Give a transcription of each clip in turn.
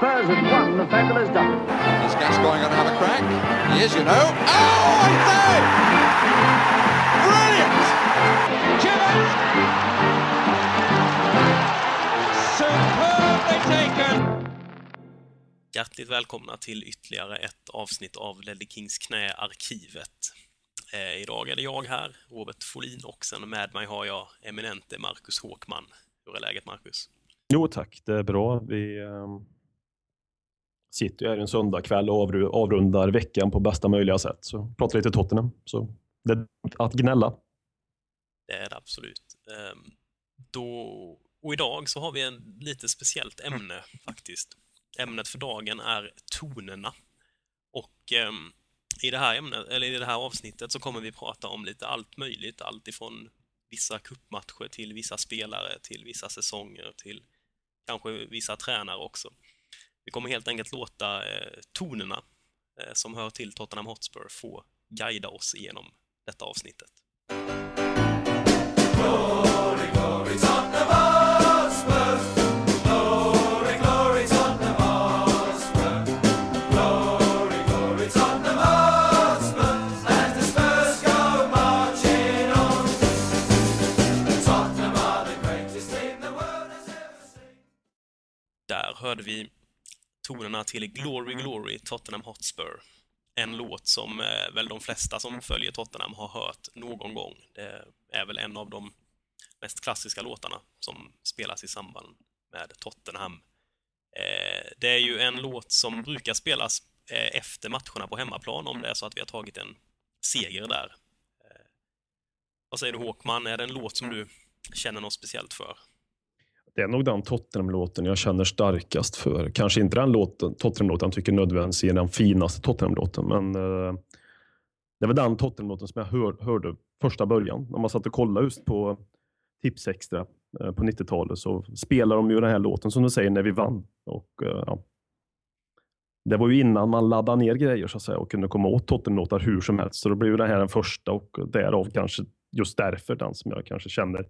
Spurs have won, the fabulous double. Is Gascoigne going to have a crack? He is, you know. Oh, I say! Brilliant! Superbly taken! Hjärtligt välkomna till ytterligare ett avsnitt av Ledley Kings knä-arkivet. Eh, idag är det jag här, Robert Folin, och sen med mig har jag eminente Marcus Håkman. Hur är läget, Marcus? Jo tack, det är bra. Vi eh, sitter ju här en söndagkväll och avrundar veckan på bästa möjliga sätt. Så pratar lite Tottenham. Så det är att gnälla. Det är det absolut. Um, då, och idag så har vi en lite speciellt ämne faktiskt. Ämnet för dagen är tonerna. Och um, i, det här ämnet, eller i det här avsnittet så kommer vi prata om lite allt möjligt. Allt ifrån vissa kuppmatcher till vissa spelare, till vissa säsonger, till kanske vissa tränare också. Vi kommer helt enkelt låta eh, tonerna eh, som hör till Tottenham Hotspur få guida oss igenom detta avsnittet. Där hörde vi tonerna till Glory Glory Tottenham Hotspur. En låt som eh, väl de flesta som följer Tottenham har hört någon gång. Det är väl en av de mest klassiska låtarna som spelas i samband med Tottenham. Eh, det är ju en låt som brukar spelas eh, efter matcherna på hemmaplan om det är så att vi har tagit en seger där. Eh, vad säger du Håkman, är det en låt som du känner något speciellt för? Det är nog den Tottenham-låten jag känner starkast för. Kanske inte den låten, Tottenham-låten jag tycker nödvändigtvis är den finaste Tottenham-låten, men eh, det var den Tottenham-låten som jag hör, hörde första början. När man satt och kollade just på Tips Extra eh, på 90-talet så spelade de ju den här låten som du säger när vi vann. Och, eh, ja. Det var ju innan man laddade ner grejer så att säga och kunde komma åt Tottenham-låtar hur som helst. Så då blev ju den här den första och därav kanske just därför den som jag kanske känner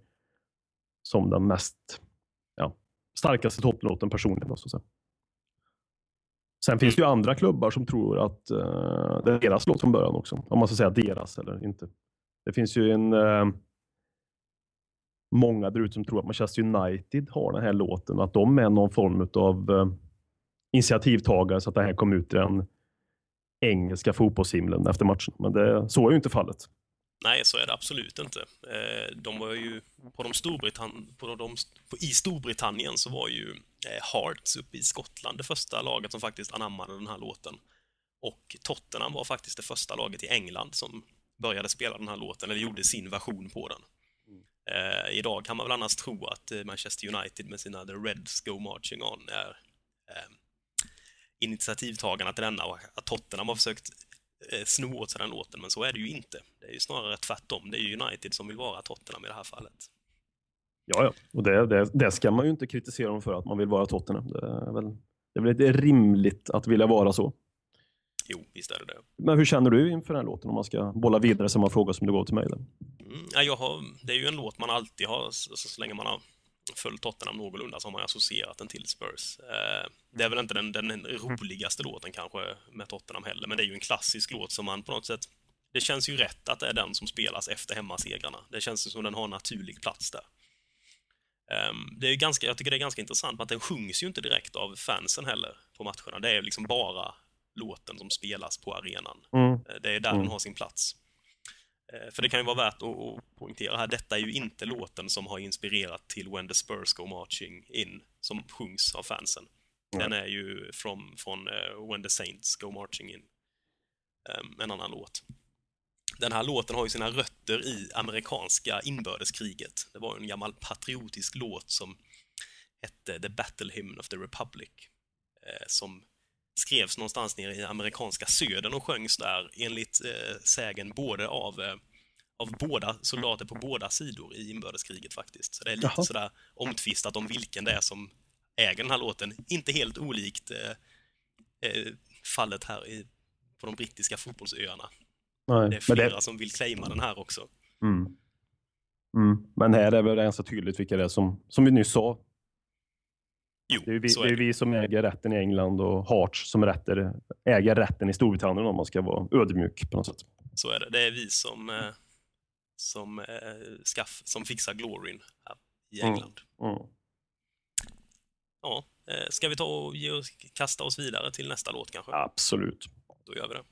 som den mest starkaste topplåten personligen. Så att säga. Sen finns det ju andra klubbar som tror att uh, det är deras låt från början också. Om man ska säga deras eller inte. Det finns ju en uh, många där ute som tror att Manchester United har den här låten och att de är någon form av uh, eh, initiativtagare så att det här kom ut i den engelska fotbollshimlen efter matchen. Men det, så är ju inte fallet. Nej, så är det absolut inte. Eh, de var ju på de Storbritann på de, på, I Storbritannien så var ju eh, Hearts uppe i Skottland det första laget som faktiskt anammade den här låten. Och Tottenham var faktiskt det första laget i England som började spela den här låten, eller gjorde sin version på den. Eh, idag kan man väl annars tro att eh, Manchester United med sina The Reds Go Marching On är eh, initiativtagarna till denna och att Tottenham har försökt sno åt sig den låten, men så är det ju inte. Det är ju snarare tvärtom. Det är ju United som vill vara Tottenham i det här fallet. Ja, ja. och det, det, det ska man ju inte kritisera dem för att man vill vara Tottenham. Det är väl, det är väl lite rimligt att vilja vara så. Jo, visst är det det. Men hur känner du inför den här låten om man ska bolla vidare samma fråga som du gav till mig? Där? Mm, ja, jag har, det är ju en låt man alltid har, så, så länge man har följt Tottenham någorlunda, så har man associerat den till Spurs. Eh, det är väl inte den, den roligaste låten kanske med Tottenham heller, men det är ju en klassisk låt som man på något sätt det känns ju rätt att det är den som spelas efter hemmasegrarna. Det känns som den har en naturlig plats där. Um, det är ganska, jag tycker det är ganska intressant att den sjungs ju inte direkt av fansen heller på matcherna. Det är liksom bara låten som spelas på arenan. Mm. Eh, Det är där Mm. den har sin plats. Eh, För det kan ju vara värt att, poängtera här, detta är ju inte låten som har inspirerat till When the Spurs Go Marching In, som sjungs av fansen. Den är ju från, från eh, When the Saints Go Marching In, Ehm, en annan låt. Den här låten har ju sina rötter i amerikanska inbördeskriget. Det var en gammal patriotisk låt som hette The Battle Hymn of the Republic, eh, som skrevs någonstans nere i amerikanska södern och sjöngs där enligt eh, sägen både av, eh, av båda soldater på båda sidor i inbördeskriget faktiskt. Så det är lite Jaha. sådär omtvistat om vilken det är som äger den här låten. Inte helt olikt eh, eh, fallet här i, på de brittiska fotbollsöarna. Nej. Det är flera det, som vill claima den här också. mm. Mm. men här är väl ganska tydligt vilka det är som, som vi nyss sa. Jo, Det är, vi, det är är det. vi som äger rätten i England och Hearts som rätter, äger rätten i Storbritannien om man ska vara ödmjuk på något sätt. Så är det. Det är vi som, eh, som, eh, skaff, som fixar gloryn här i Mm. England. Mm. Ja, eh, ska vi ta och ge oss, kasta oss vidare till nästa låt kanske? Absolut. Då gör vi det.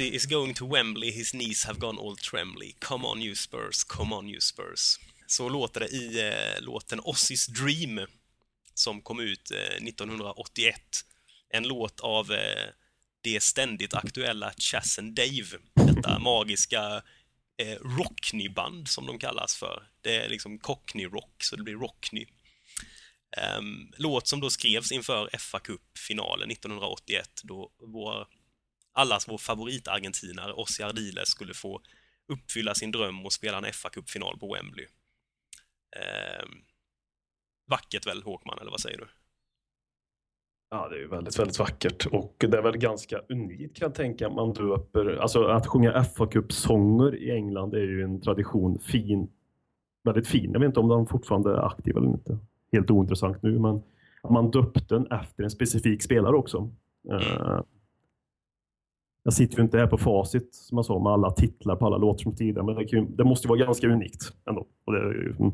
Are is going to Wembley, his knees have gone all trembly. Come on you Spurs, come on you Spurs. Så låter det i eh, låten Ossis Dream, som kom ut eh, 1981. En låt av eh, det ständigt aktuella Chas and Dave, detta magiska eh, Rockney-band som de kallas för. Det är liksom Cockney-rock, så det blir Rockney. Um, ehm, låt som då skrevs inför fa Cup-finalen 1981 då vår allas vår favoritargentinare Ossi Ardiles skulle få uppfylla sin dröm och spela en fa Cup-final på Wembley. Ehm, vackert väl, Håkman, eller vad säger du? Ja, det är väldigt, väldigt vackert och det är väl ganska unikt kan jag tänka. Man döper, alltså att sjunga fa Cup-sånger i England är ju en tradition, fin, väldigt fin. Jag vet inte om de fortfarande är aktiva eller inte. Helt ointressant nu, men man döpte den efter en specifik spelare också. Eh, Jag sitter ju inte här på facit, som jag sa, med alla titlar på alla låtar som tidigare, men det, ju, det måste ju vara ganska unikt ändå. Och det mm,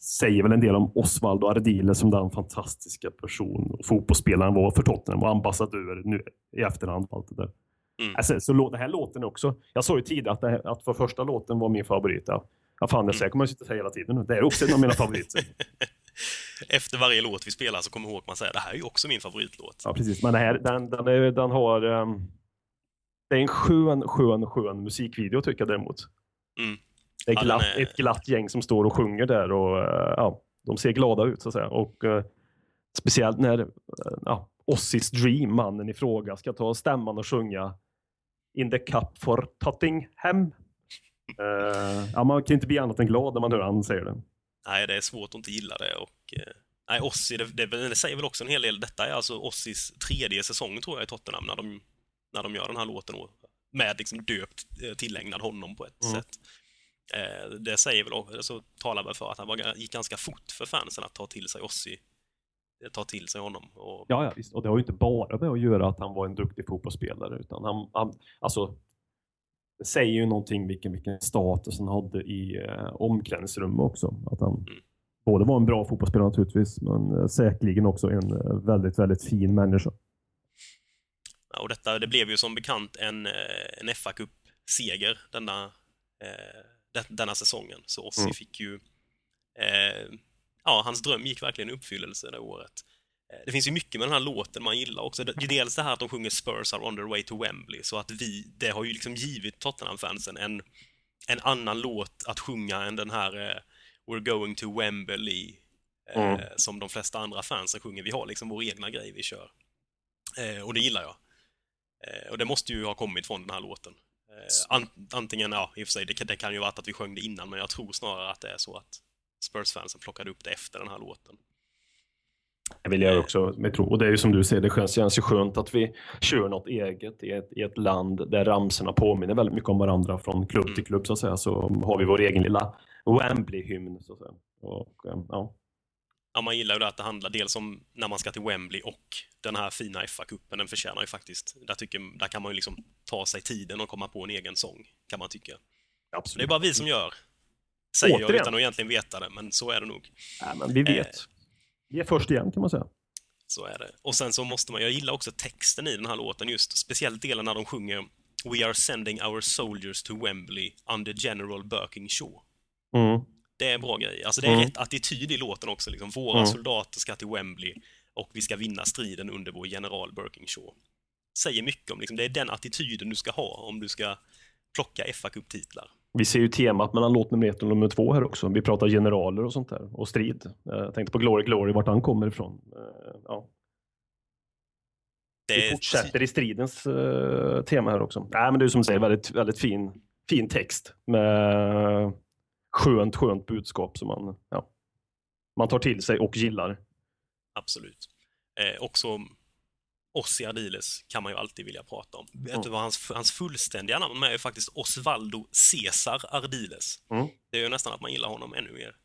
säger väl en del om Osvaldo Ardile som den fantastiska person och fotbollsspelaren var för Tottenham och ambassadör nu i efterhand. Allt det där. Mm. Alltså, så den här låten också. Jag sa ju tidigare att, här, att för första låten var min favorit. Ja, ja fan, det mm. kommer jag sitta och säga hela tiden. Det är också en av mina favoriter. Efter varje låt vi spelar så kommer Håkman säga det här är ju också min favoritlåt. Ja, precis. Men här, den, den, är, den har... ehm, det är en skön, skön, skön musikvideo tycker jag däremot. Mm. Det är, Ja, glatt, är- ett glatt gäng som står och sjunger där och eh, ja, de ser glada ut så att säga. Och eh, speciellt när eh, ja, Ossis Dream, mannen i fråga, ska ta stämman och sjunga In the cup for Tottenham. Eh, ja, man kan inte bli annat än glad när man hör han säger det. Nej, det är svårt att inte gilla det och... Eh, nej, Ossi, det, det, det säger väl också en hel del. Detta är alltså Ossis tredje säsong tror jag i Tottenham när de, när de gör den här låten och med liksom döpt, eh, tillägnad honom på ett Mm. sätt. Eh, det säger väl, också- så talar väl för att han var, gick ganska fort för fansen att ta till sig Ossi, eh, ta till sig honom. Och, Ja, ja, visst. Och det har ju inte bara med att göra att han var en duktig fotbollsspelare, utan han, han alltså, det säger ju någonting vilken, vilken status han hade i eh, omklädningsrummet också. Att han Mm. både var en bra fotbollsspelare naturligtvis, men eh, säkerligen också en eh, väldigt, väldigt fin människa. Och detta, det blev ju som bekant en, eh, en fa Cup-seger denna, eh, de- denna säsongen. Så Ossi Mm. fick ju... Eh, ja, hans dröm gick verkligen i uppfyllelse det året. Det finns ju mycket med den här låten man gillar också. Dels det här att de sjunger Spurs are on their way to Wembley, så att vi, det har ju liksom givit Tottenham-fansen en, en annan låt att sjunga än den här eh, We're going to Wembley, eh, Mm. som de flesta andra fansen sjunger. Vi har liksom vår egna grej vi kör. Eh, och det gillar jag. Eh, och det måste ju ha kommit från den här låten. Eh, an, antingen, ja, i och för sig, det, kan- det kan ju varit att vi sjöng det innan, men jag tror snarare att det är så att Spurs-fansen plockade upp det efter den här låten. Det vill jag också med tro. Och det är ju som du säger, det känns, känns ju skönt att vi kör något eget i ett, i ett land där ramsorna påminner väldigt mycket om varandra från klubb till Mm. klubb så att säga. Så har vi vår egen lilla Wembley-hymn så att säga. Och, ja. Ja, man gillar ju det att det handlar dels om när man ska till Wembley och den här fina FA-cupen, den förtjänar ju faktiskt, där, tycker, där kan man ju liksom ta sig tiden och komma på en egen sång, kan man tycka. Det är Absolut. bara vi som gör, säger jag Återigen. utan att egentligen veta det, men så är det nog. Ja, men vi vet. Eh. Vi är först igen kan man säga. Så är det. Och sen så måste man, jag gillar också texten i den här låten, just speciellt delen när de sjunger We are sending our soldiers to Wembley under General Birking Shaw. Mm. Det är bra grej. Alltså det är Mm. rätt attityd i låten också. Liksom. Våra Mm. soldater ska till Wembley och vi ska vinna striden under vår general Birkinshaw. Säger mycket om, liksom, det är den attityden du ska ha om du ska plocka fa Cup-titlar. Vi ser ju temat mellan låt nummer ett och nummer två här också. Vi pratar generaler och sånt där och strid. Eh, Jag tänkte på Glory Glory, vart han kommer ifrån. Eh, Ja. Det Vi fortsätter i stridens eh, tema här också. Nej, men det är som du säger, väldigt, väldigt fin, fin text med skönt, skönt budskap som man, ja, man tar till sig och gillar. Absolut. Eh, också Ossi Ardiles kan man ju alltid vilja prata om. Vet du vad hans, hans fullständiga namn är ju faktiskt Osvaldo Cesar Ardiles. Mm. Det är ju nästan att man gillar honom ännu mer.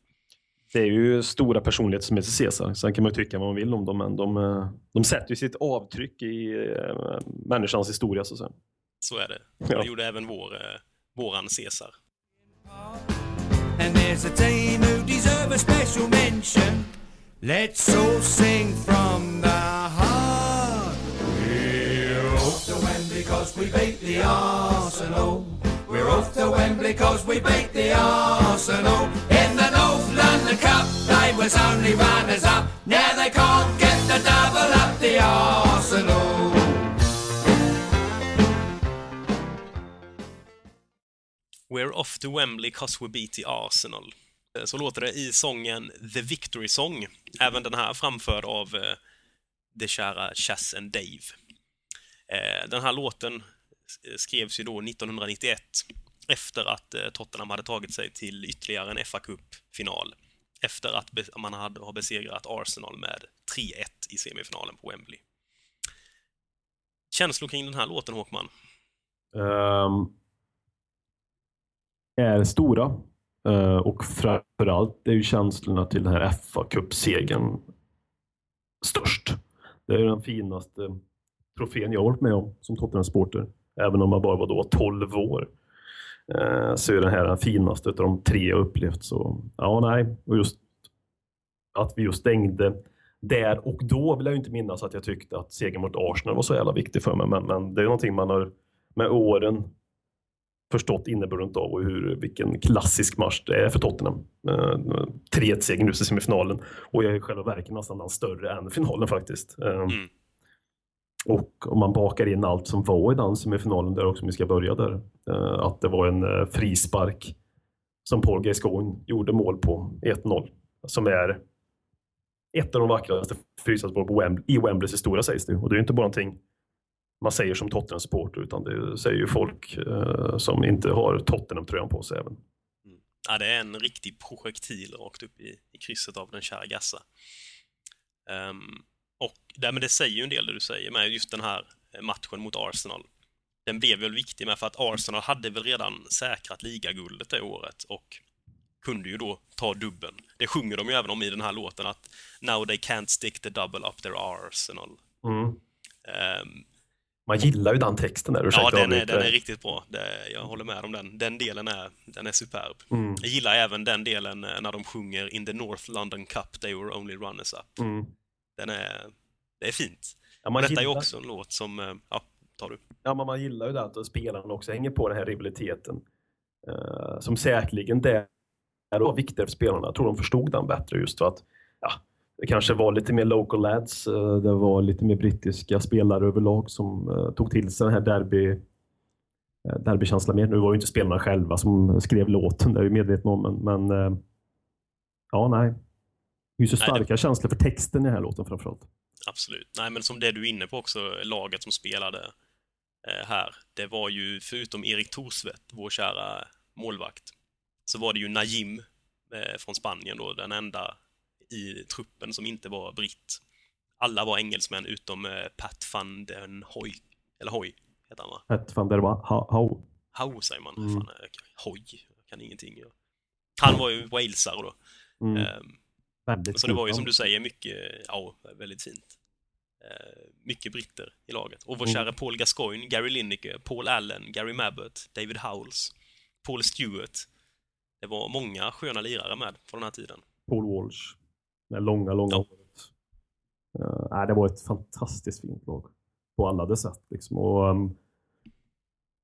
Det är ju stora personligheter som heter Caesar. Sen kan man ju tycka vad man vill om dem, men de, eh, de sätter ju sitt avtryck i eh, människans historia. Så. Så är det. Ja. Det gjorde även vår, eh, våran Cesar. And there's a team who deserve a special mention. Let's all sing from the heart. We're off to Wembley cause we beat the Arsenal. We're off to Wembley cause we beat the Arsenal. In the North London Cup, they was only runners up. Now they can't get the double up the Arsenal. We're off to Wembley cause we beat the Arsenal. Eh, så låter det i sången The Victory Song. Även den här framförd av eh, det kära Chas and Dave. Eh, den här låten skrevs ju då 1991 efter att eh, Tottenham hade tagit sig till ytterligare en fa Cup-final. Efter att man hade har besegrat Arsenal med 3-1 i semifinalen på Wembley. Känslor kring den här låten, Håkman? Um är stora. Eh, och framförallt är ju känslorna till den här fa Cup-segern störst. Det är den finaste trofén jag har varit med om som Tottenham-supporter. Även om man bara var då 12 år. Eh, så är den här den finaste av de tre jag upplevt. Så ja, nej. Och just att vi just stängde där och då vill jag ju inte minnas att jag tyckte att segern mot Arsenal var så jävla viktig för mig. Men, men det är någonting man har med åren förstått innebörden av och hur, vilken klassisk match det är för Tottenham. Eh, 3-1-seger just i semifinalen och jag är själva verket nästan större än finalen faktiskt. Eh, Mm. Och om man bakar in allt som var i den semifinalen där också, om vi ska börja där, eh, att det var en eh, frispark som Paul Gascoigne gjorde mål på, 1-0, som är ett av de vackraste frisparksmål på Wembley, i Wembleys historia sägs det. Och det är inte bara någonting man säger som Tottenham-supporter utan det säger ju folk eh, som inte har Tottenham-tröjan på sig även. Ja, det är en riktig projektil rakt upp i, i krysset av den kära Gassa. Ehm, och där, men det säger ju en del det du säger med just den här eh, matchen mot Arsenal. Den blev väl viktig med för att Arsenal hade väl redan säkrat ligaguldet det året och kunde ju då ta dubben. Det sjunger de ju även om i den här låten att Now they can't stick the double up their Arsenal. Mm. Ehm, Man gillar ju den texten där. ja, den är, den är riktigt bra. Det, jag håller med om den. Den delen är, den är superb. Mm. Jag gillar även den delen eh, när de sjunger In the North London Cup they were only runners up. Mm. Den är, det är fint. Ja, Och man, detta är gillar, också en låt som, eh, ja, tar du. ja, men man gillar ju det att spelarna också hänger på den här rivaliteten. Eh, som säkerligen det var viktigare för spelarna. Jag tror de förstod den bättre just för att det kanske var lite mer local lads. eh, det var lite mer brittiska spelare överlag som eh, tog till sig den här derby eh, derbykänslan mer. Nu var ju inte spelarna själva som skrev låten, det är ju medveten om. Men, men ja, nej. Hyser Nej, det- starka känslor för texten i den här låten framförallt. Absolut. Nej, men som det du är inne på också, laget som spelade eh, här. Det var ju, förutom Erik Thorsvedt, vår kära målvakt, så var det ju Najim eh, från Spanien då, den enda i truppen som inte var britt. Alla var engelsmän utom eh, Pat van den Hoy. Eller Hoy, heter han va? Ett van der ha. How säger man. Mm. Fan, eh, Hoy, jag kan ingenting. Ja. Han var ju walesare då. Mm. Väldigt så det var ju som du säger mycket, ja, väldigt fint. Eh, mycket britter i laget. Och vår Mm. kära Paul Gascoigne, Gary Lineker, Paul Allen, Gary Mabbott, David Howells, Paul Stewart. Det var många sköna lirare med på den här tiden. Paul Walsh. Med långa, långa Ja. håret. Uh, nej, det var ett fantastiskt fint lag. På alla de sätt. Liksom. Och, ehm,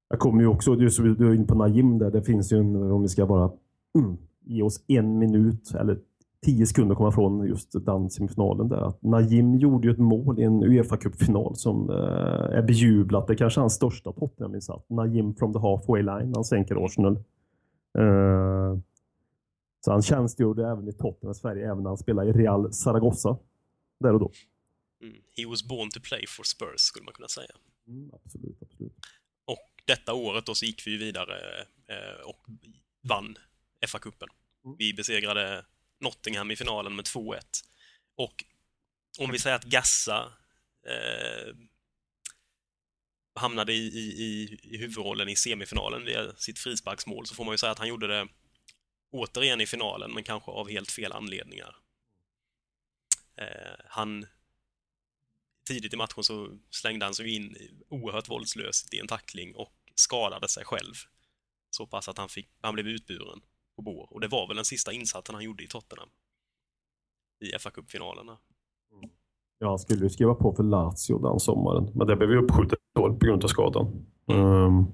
jag kommer ju också, du, du är inne på Najim där. Det finns ju en, om vi ska bara mm, ge oss en minut eller tio sekunder komma från just den semifinalen där. Att Najim gjorde ju ett mål i en Uefa Cup-final som eh, är bejublat. Det är kanske hans största Tottenham-insats. Najim from the halfway line. Han sänker Arsenal Eh, så han tjänstgjorde även i Tottenham Sverige, även när han spelade i Real Zaragoza. Där och då. Mm. He was born to play for Spurs, skulle man kunna säga. Mm, absolut, absolut. Och detta året då så gick vi vidare eh, och vann FA-cupen. Mm. Vi besegrade Nottingham i finalen med 2-1. Och om vi säger att Gassa eh, hamnade i, i, i, i huvudrollen i semifinalen via sitt frisparksmål så får man ju säga att han gjorde det återigen i finalen, men kanske av helt fel anledningar. Eh, han tidigt i matchen så slängde han sig in oerhört våldslöst i en tackling och skadade sig själv. Så pass att han, fick, han blev utburen på bår. Och det var väl den sista insatsen han gjorde i Tottenham. I fa Cup-finalerna. Mm. Ja, han skulle ju skriva på för Lazio den sommaren, men det blev ju uppskjutet på grund av skadan. Um,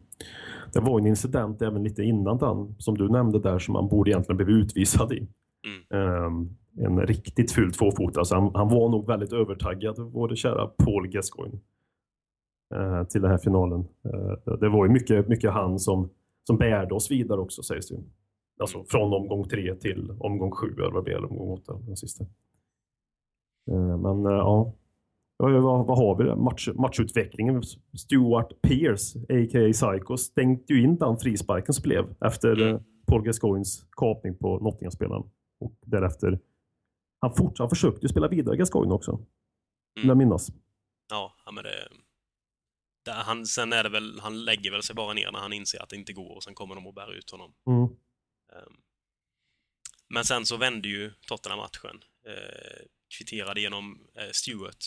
det var en incident även lite innan den, som du nämnde där, som han borde egentligen blivit utvisad i. Mm. Um, en riktigt ful tvåfotare. Så han, han var nog väldigt övertaggad, vår kära Paul Gascoigne, uh, till den här finalen. Uh, det var ju mycket, mycket han som, som bärde oss vidare också, sägs det ju. Alltså från omgång tre till omgång sju, eller vad det blev, omgång åtta, den sista. Uh, men ja, Ja, vad, vad har vi där? Match, matchutvecklingen. Stuart Pearce, a.k.a. Psycho, stängde ju in den frisparken som blev efter mm. Paul Gascoignes kapning på Nottingham-spelaren. Och därefter, han, fort, han försökte ju spela vidare Gascoigne också. Mm. Jag minnas. Ja, men det... Där han, sen är det väl, han lägger väl sig bara ner när han inser att det inte går och sen kommer de och bär ut honom. Mm. Um, men sen så vände ju Tottenham matchen. Uh, kvitterade genom uh, Stewart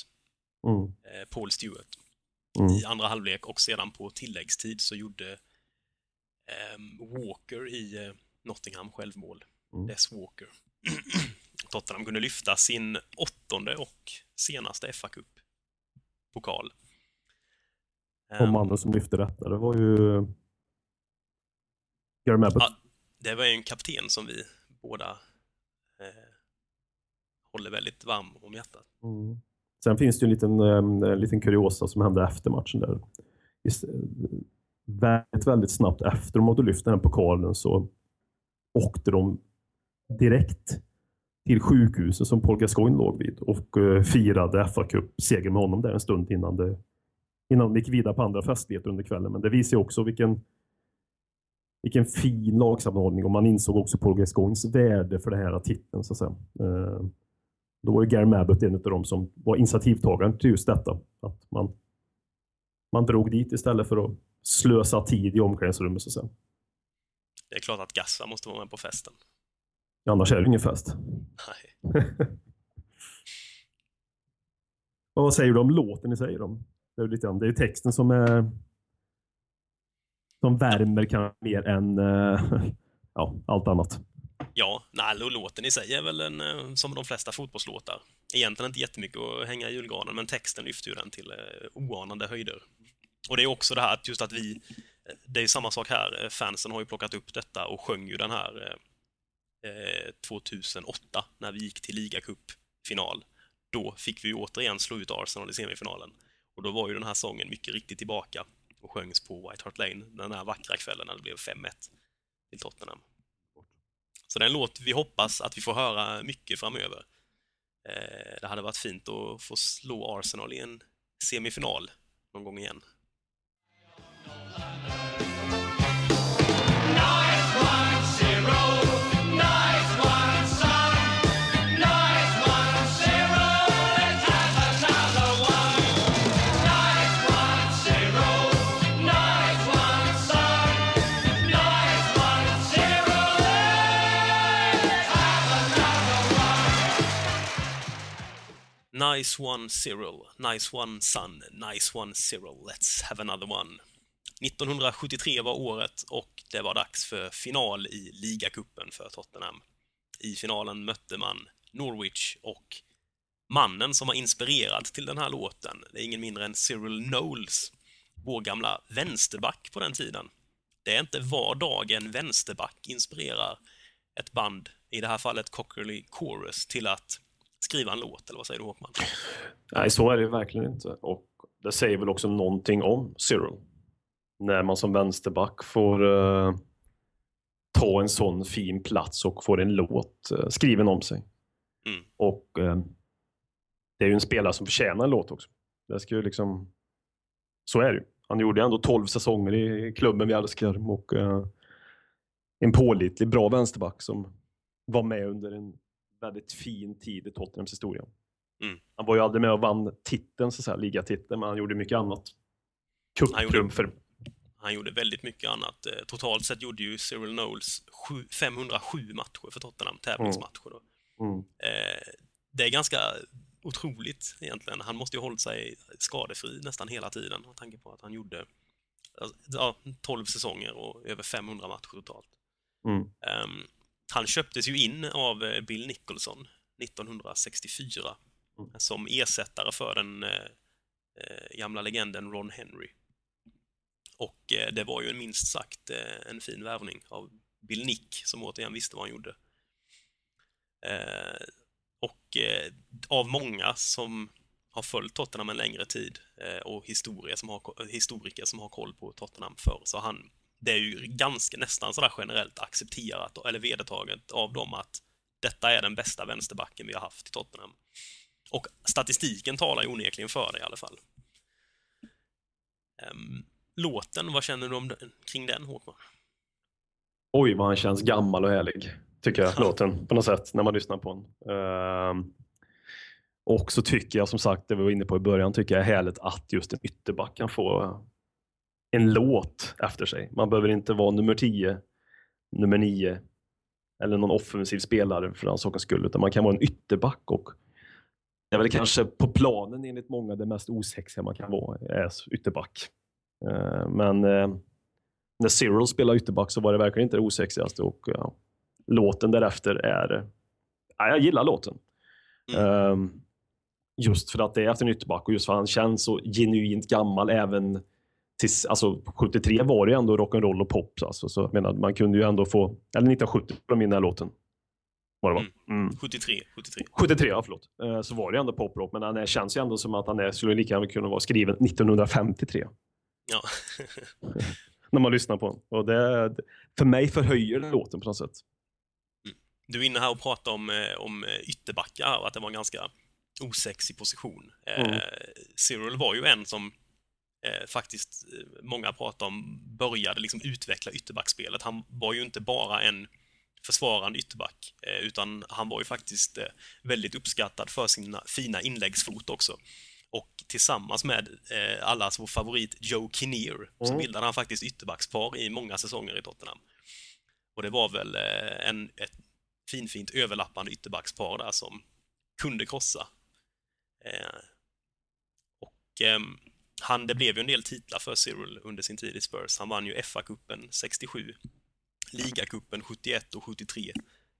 Mm. Eh, Paul Stewart Mm. i andra halvlek och sedan på tilläggstid så gjorde eh, Walker i eh, Nottingham självmål. Mm. Des Walker. Tottenham kunde lyfta sin åttonde och senaste fa Cup pokal. Och Ehm, mannen som lyfte detta, det var ju Gary Abbott. Ja, det var ju en kapten som vi båda eh, håller väldigt varm om hjärtat. Mm. Sen finns det ju en liten, um, en liten kuriosa som hände efter matchen. där. Just, eh, väldigt, väldigt snabbt efter de hade lyft den här pokalen så åkte de direkt till sjukhuset som Paul Gascoigne låg vid och uh, firade fa Cup-seger med honom där en stund innan, det, innan de gick vidare på andra festligheter under kvällen. Men det visar ju också vilken, vilken fin lagsammanhållning och man insåg också Paul Gascoignes värde för den här titeln. Så att säga. Då var ju Gary Abbott en av dem som var initiativtagaren till just detta. Att man, man drog dit istället för att slösa tid i omklädningsrummet. Så att säga. Det är klart att Gassa måste vara med på festen. Annars är det ingen fest. Nej. Och vad säger du om låten i sig? Då? Det är ju lite grann, det är ju texten som är som värmer kan mer än eh, ja, allt annat. Ja, nej, låten i sig är väl en, eh, som de flesta fotbollslåtar. Egentligen inte jättemycket att hänga i julgranen, men texten lyfter ju den till eh, oanade höjder. Och det är också det här att just att vi, eh, det är samma sak här, fansen har ju plockat upp detta och sjöng ju den här eh, 2008 när vi gick till ligacupfinal. Då fick vi ju återigen slå ut Arsenal i semifinalen. Och då var ju den här sången mycket riktigt tillbaka och sjöngs på White Hart Lane den här vackra kvällen när det blev 5-1 till Tottenham. Så det är en låt vi hoppas att vi får höra mycket framöver. Eh, det hade varit fint att få slå Arsenal i en semifinal någon gång igen. Nice one Cyril, nice one son, nice one Cyril, let's have another one. 1973 var året och det var dags för final i ligacupen för Tottenham. I finalen mötte man Norwich och mannen som var inspirerad till den här låten, det är ingen mindre än Cyril Knowles, vår gamla vänsterback på den tiden. Det är inte var dag en vänsterback inspirerar ett band, i det här fallet Cockerly Chorus, till att skriva en låt, eller vad säger du Håkman? Nej, så är det verkligen inte. Och det säger väl också någonting om Cyril. När man som vänsterback får uh, ta en sån fin plats och får en låt eh, skriven om sig. Mm. Och eh, det är ju en spelare som förtjänar en låt också. Det ska ju liksom... Så är det ju. Han gjorde ändå 12 säsonger i klubben vi älskar och en pålitlig, bra vänsterback som var med under en väldigt fin tid i Tottenhams historia. Mm. Han var ju aldrig med och vann titeln, så att säga, ligatiteln, men han gjorde mycket annat. Han Cuptrumfer. Han gjorde väldigt mycket annat. Eh, Totalt sett gjorde ju Cyril Knowles sju- 507 matcher för Tottenham, tävlingsmatcher. Då. Mm. Eh, Det är ganska otroligt egentligen. Han måste ju ha hållit sig skadefri nästan hela tiden med tanke på att han gjorde alltså, ja, 12 säsonger och över 500 matcher totalt. Mm. Ehm, han köptes ju in av eh, Bill Nicholson 1964 Mm. som ersättare för den eh, eh, gamla legenden Ron Henry. Och eh, det var ju en minst sagt eh, en fin värvning av Bill Nick som återigen visste vad han gjorde. Eh, och eh, av många som har följt Tottenham en längre tid och historia som har, historiker som har koll på Tottenham förr, så han, det är ju ganska nästan sådär generellt accepterat eller vedertaget av dem att detta är den bästa vänsterbacken vi har haft i Tottenham. Och statistiken talar ju onekligen för det i alla fall. Ehm, låten, vad känner du om den, kring den Håkman? Oj, vad han känns gammal och härlig, tycker jag, Ja. låten, på något sätt, när man lyssnar på den. Ehm, och så tycker jag, som sagt, det vi var inne på i början, tycker jag är härligt att just en ytterback kan få en låt efter sig. Man behöver inte vara nummer 10, nummer 9 eller någon offensiv spelare för den sakens skull, utan man kan vara en ytterback och det är väl kanske på planen enligt många det mest osexiga man kan vara, är ytterback. Ehm, men eh, när Cyril spelade ytterback så var det verkligen inte det osexigaste och ja, låten därefter är... Ja, jag gillar låten. Mm. Ehm, just för att det är efter en ytterback och just för att han känns så genuint gammal även tills, alltså 73 var det ju ändå rock'n'roll och pop. Alltså, så jag menar, man kunde ju ändå få, eller 1970 från min den här låten. Var det va? Mm. 73, 73. 73, ja förlåt. Eh, så var det ju ändå poprock, men han är, känns ju ändå som att han är, skulle lika gärna kunna vara skriven 1953 Ja. när man lyssnar på den. Och det, för mig förhöjer låten på något sätt. Du är inne här och pratar om, eh, om eh, ytterbackar och att det var en ganska osexig position. Eh, Mm. Cyril var ju en som eh, faktiskt eh, många pratar om började liksom utveckla ytterbackspelet. Han var ju inte bara en försvarande ytterback, eh, utan han var ju faktiskt eh, väldigt uppskattad för sina fina inläggsfot också. Och tillsammans med eh, allas vår favorit Joe Kinnear så Mm. bildade han faktiskt ytterbackspar i många säsonger i Tottenham. Och det var väl eh, en, ett finfint överlappande ytterbackspar där som kunde krossa. Eh, och ehm, han, det blev ju en del titlar för Cyril under sin tid i Spurs. Han vann ju FA-cupen 67, ligacupen 71 och 73,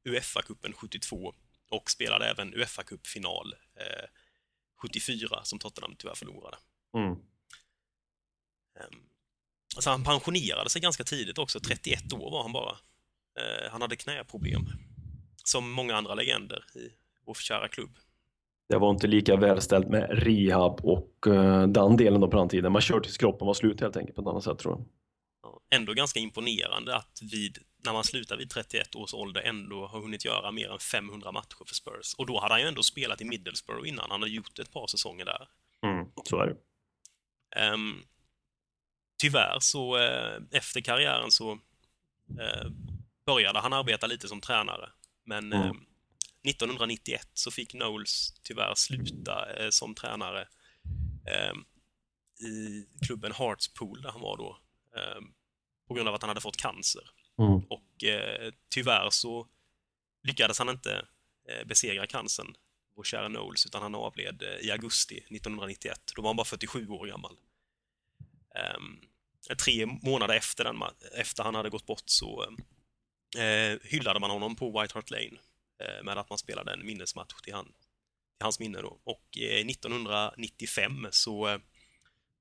Uefa-cupen 72 och spelade även Uefa-cupfinal eh, 74 som Tottenham tyvärr förlorade. Mm. Ehm, Alltså han pensionerade sig ganska tidigt också, 31 år var han bara. Eh, han hade knäproblem, som många andra legender i vår kära klubb. Det var inte lika välställt med rehab och eh, den delen då på den tiden. Man körde tills kroppen var slut helt enkelt på ett annat sätt tror jag. Ja, Ändå ganska imponerande att vid, när man slutar vid 31 års ålder ändå har hunnit göra mer än 500 matcher för Spurs. Och då hade han ju ändå spelat i Middlesbrough innan, han hade gjort ett par säsonger där. Mm. Så är det. Ehm, tyvärr så eh, efter karriären så eh, började han arbeta lite som tränare. Men Mm. eh, 1991 så fick Knowles tyvärr sluta eh, som tränare eh, i klubben Hartspool där han var då. Eh, på grund av att han hade fått cancer. Mm. Och eh, tyvärr så lyckades han inte eh, besegra cancern, vår kära Knowles, utan han avled eh, i augusti 1991. Då var han bara 47 år gammal. Ehm, tre månader efter, den, efter han hade gått bort så hyllade man honom på White Hart Lane eh, med att man spelade en minnesmatch till, han, till hans minne. Då. Och eh, 1995 så eh,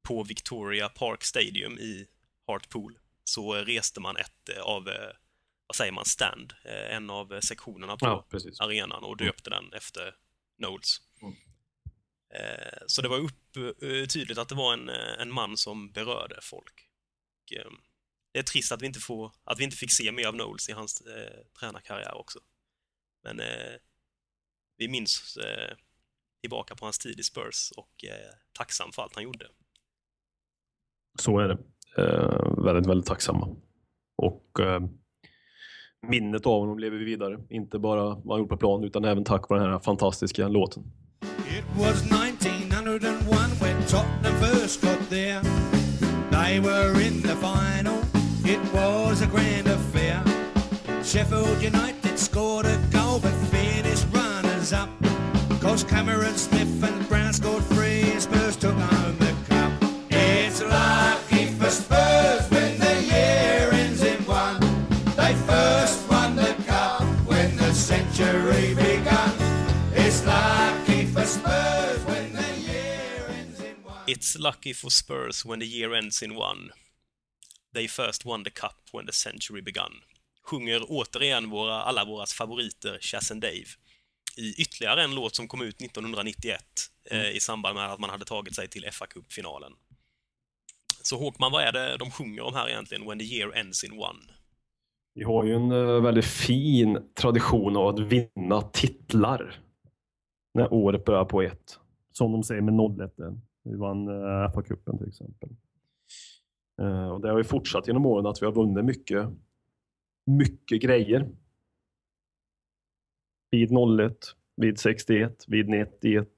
på Victoria Park Stadium i Hartpool så eh, reste man ett eh, av, eh, vad säger man, stand, eh, en av eh, sektionerna på Ja, arenan och döpte den efter Knowles. Mm. Eh, Så det var upp, eh, tydligt att det var en, eh, en man som berörde folk. Och, eh, det är trist att vi inte, får, att vi inte fick se mer av Knowles i hans eh, tränarkarriär också. Men eh, vi minns eh, tillbaka på hans tid i Spurs och eh, tacksam för allt han gjorde. Så är det. Eh, väldigt, väldigt tacksamma. Och eh, minnet av honom lever vidare. Inte bara vad han gjort på plan utan även tack vare den här fantastiska låten. It was 1901 when Tottenham first got there. They were in the final. It was a grand affair. Sheffield United scored a Cameron Smith and Brown scored three and Spurs took home the cup. It's lucky for Spurs when the year ends in one. They first won the cup when the century began. It's lucky for Spurs when the year ends in one. It's lucky for Spurs when the year ends in one. They first won the cup when the century begun. Sjunger återigen våra, alla våras favoriter Chas and Dave i ytterligare en låt som kom ut 1991 eh, i samband med att man hade tagit sig till fa Cup-finalen. Så Håkman, vad är det de sjunger om här egentligen? When the year ends in one. Vi har ju en eh, väldigt fin tradition av att vinna titlar när året börjar på ett. Som de säger med 01. där. Vi vann uh, FA-cupen till exempel. Eh, och det har vi fortsatt genom åren att vi har vunnit mycket, mycket grejer. Vid 01, vid 61, vid 91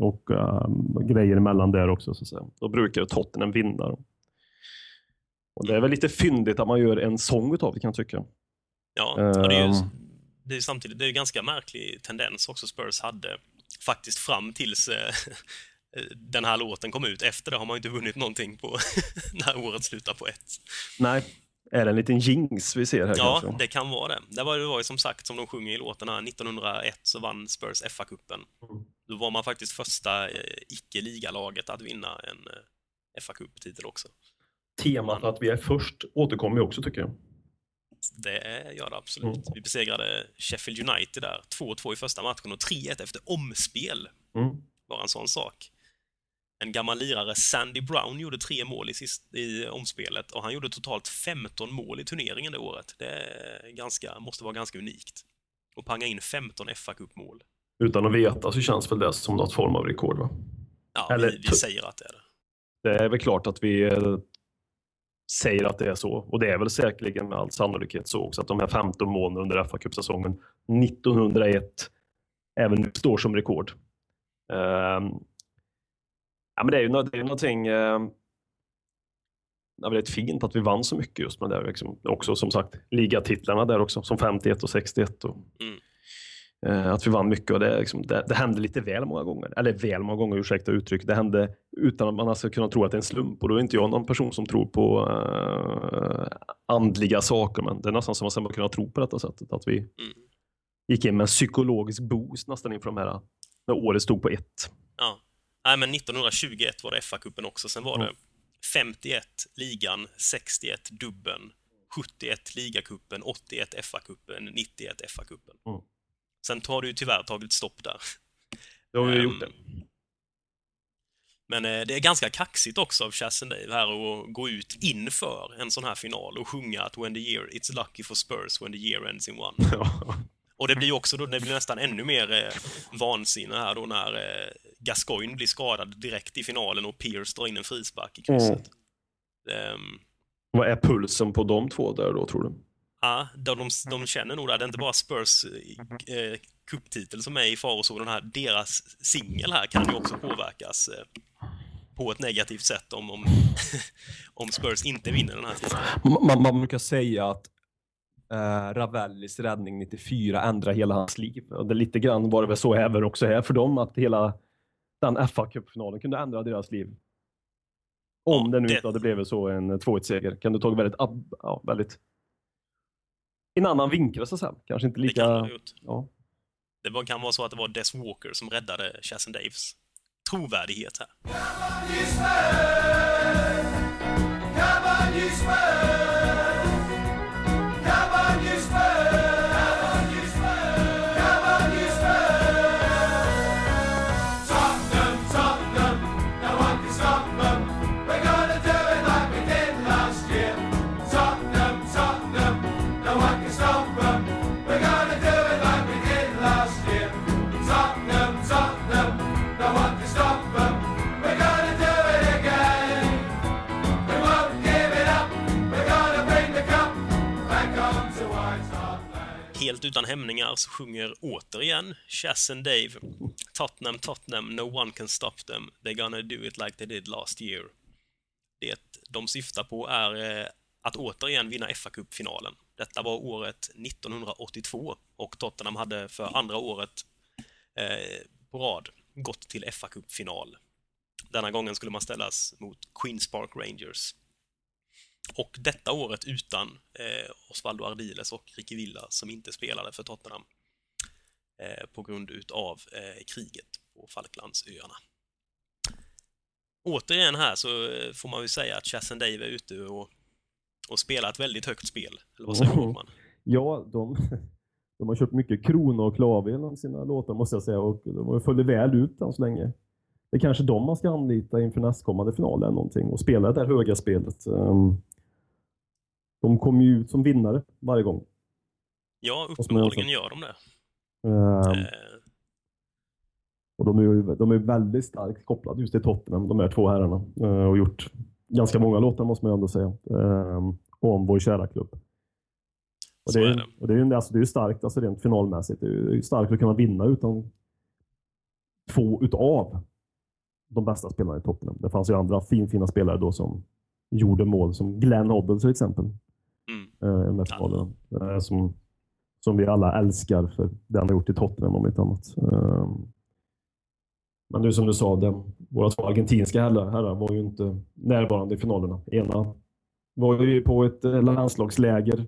och um, grejer emellan där också. Så att säga. Då brukar Tottenham vinna. Då. Och det är väl lite fyndigt att man gör en sång utav det kan jag tycka. Ja, och det är ju Ehm. det är ju samtidigt det är ju ganska märklig tendens också Spurs hade faktiskt fram tills eh, den här låten kom ut. Efter det har man inte vunnit någonting på när året slutar på ett. Nej, är det en liten jinx vi ser här Ja, kanske? det kan vara det. Det var, det var ju som sagt, som de sjunger i här, 1901 så vann Spurs FA-cupen. Mm. Då var man faktiskt första eh, icke-ligalaget att vinna en eh, FA-cup-titel också. Temat att vi är först återkommer ju också tycker jag. Det gör det absolut. Mm. Vi besegrade Sheffield United där, 2-2 i första matchen och 3-1 efter omspel. Mm. Bara en sån sak. En gammal lirare, Sandy Brown, gjorde tre mål i, sist, i omspelet och han gjorde totalt 15 mål i turneringen det året. Det ganska, måste vara ganska unikt. Och panga in 15 FA-cupmål. Utan att veta så känns väl det som något form av rekord va? Ja, Eller vi, vi säger att det är det. Det är väl klart att vi eh, säger att det är så. Och det är väl säkerligen med all sannolikhet så också att de här 15 målen under fa Cup-säsongen 1901 även står som rekord. Ehm, ja, men det är ju det är ju någonting eh, ja, väldigt fint att vi vann så mycket just med det. Liksom. Också som sagt ligatitlarna där också, som 51 och 61. Och, Mm. eh, att vi vann mycket och det, är liksom, det, det hände lite väl många gånger. Eller väl många gånger, ursäkta uttryck. Det hände utan att man ska kunna tro att det är en slump. Och då är inte jag någon person som tror på eh, andliga saker. Men det är nästan som att man kunna tro på detta sättet. Att vi Mm. gick in med en psykologisk boost nästan inför de här, när året stod på ett. Ja. Nej, men 1921 var det FA-cupen också. Sen var det Mm. 51 ligan, 61 dubben, 71 ligacupen, 81 FA-cupen, 91 FA-cupen. Mm. Sen har det ju tyvärr tagit stopp där. Då har vi Ehm, gjort det. Men eh, det är ganska kaxigt också av Chas Dave här att gå ut inför en sån här final och sjunga att when the year, it's lucky for Spurs when the year ends in one. Och det blir också då, det blir nästan ännu mer eh, vansinne här då när eh, Gascoigne blir skadad direkt i finalen och Pierce drar in en frispark i krysset. Ehm, Vad är pulsen på de två där då tror du? Ja, de, de, de känner nog det. Det är inte bara Spurs eh, cuptitel som är i farozonen här. Deras singel här kan ju också påverkas eh, på ett negativt sätt om, om, om Spurs inte vinner den här titeln. Man, man brukar säga att eh, Ravellis räddning 94 ändrar hela hans liv. Och det lite grann var det väl så även också här för dem att hela den fa Cup-finalen kunde ändra deras liv. Om det nu det- inte hade blivit så en 2-1-seger. Kan du ta väldigt, ab- ja, väldigt en annan vinkel så säga. Kanske inte Det lika... kan det gjort. ja. Det var, kan vara så att det var Des Walker som räddade Chas and Daves trovärdighet här. Helt utan hämningar så sjunger återigen Chas and Dave Tottenham, Tottenham, no one can stop them. They're gonna do it like they did last year. Det de syftar på är eh, att återigen vinna fa Cup-finalen. Detta var året 1982 och Tottenham hade för andra året eh, på rad gått till fa Cup-final. Denna gången skulle man ställas mot Queens Park Rangers. Och detta året utan eh, Osvaldo Ardiles och Ricky Villa som inte spelade för Tottenham eh, på grund utav eh, kriget på Falklandsöarna. Återigen här så eh, får man ju säga att Chas Dave är ute och, och spelar ett väldigt högt spel. Eller vad säger Mm. man? Ja, de, de har kört mycket krona och klave genom sina låtar måste jag säga och de har följt väl ut än så länge. Det är kanske de man ska anlita inför nästkommande final eller någonting och spela det där höga spelet. Ehm, De kommer ju ut som vinnare varje gång. Ja, uppenbarligen gör de det. Ehm, Eh, Och de är ju de är väldigt starkt kopplade just till Tottenham, de här två herrarna. Eh, Och gjort ganska många låtar måste man ju ändå säga. Ehm, Om vår kära klubb. Och det, är är, det. och det är ju alltså, det är starkt alltså rent finalmässigt. Det är ju starkt att kunna vinna utan två utav de bästa spelarna i Tottenham. Det fanns ju andra finfina spelare då som gjorde mål, som Glenn Hoddle till exempel. Eh, finalerna. Eh, som, som vi alla älskar för det han har gjort i Tottenham om inte annat. Eh, men nu som du sa, den, våra två argentinska herrar, herrar var ju inte närvarande i finalerna. Ena var ju på ett eh, landslagsläger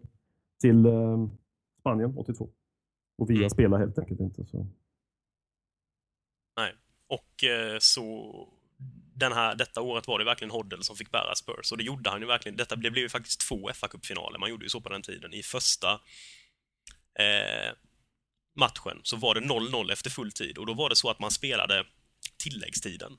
till eh, Spanien 82. Och via Mm. spela helt enkelt inte. Så. Och eh, så den här, detta året var det verkligen Hoddle som fick bära Spurs och det gjorde han ju verkligen. Detta blev, blev ju faktiskt två fa kuppfinaler Man gjorde ju så på den tiden. I första eh, matchen så var det 0-0 efter full tid och då var det så att man spelade tilläggstiden.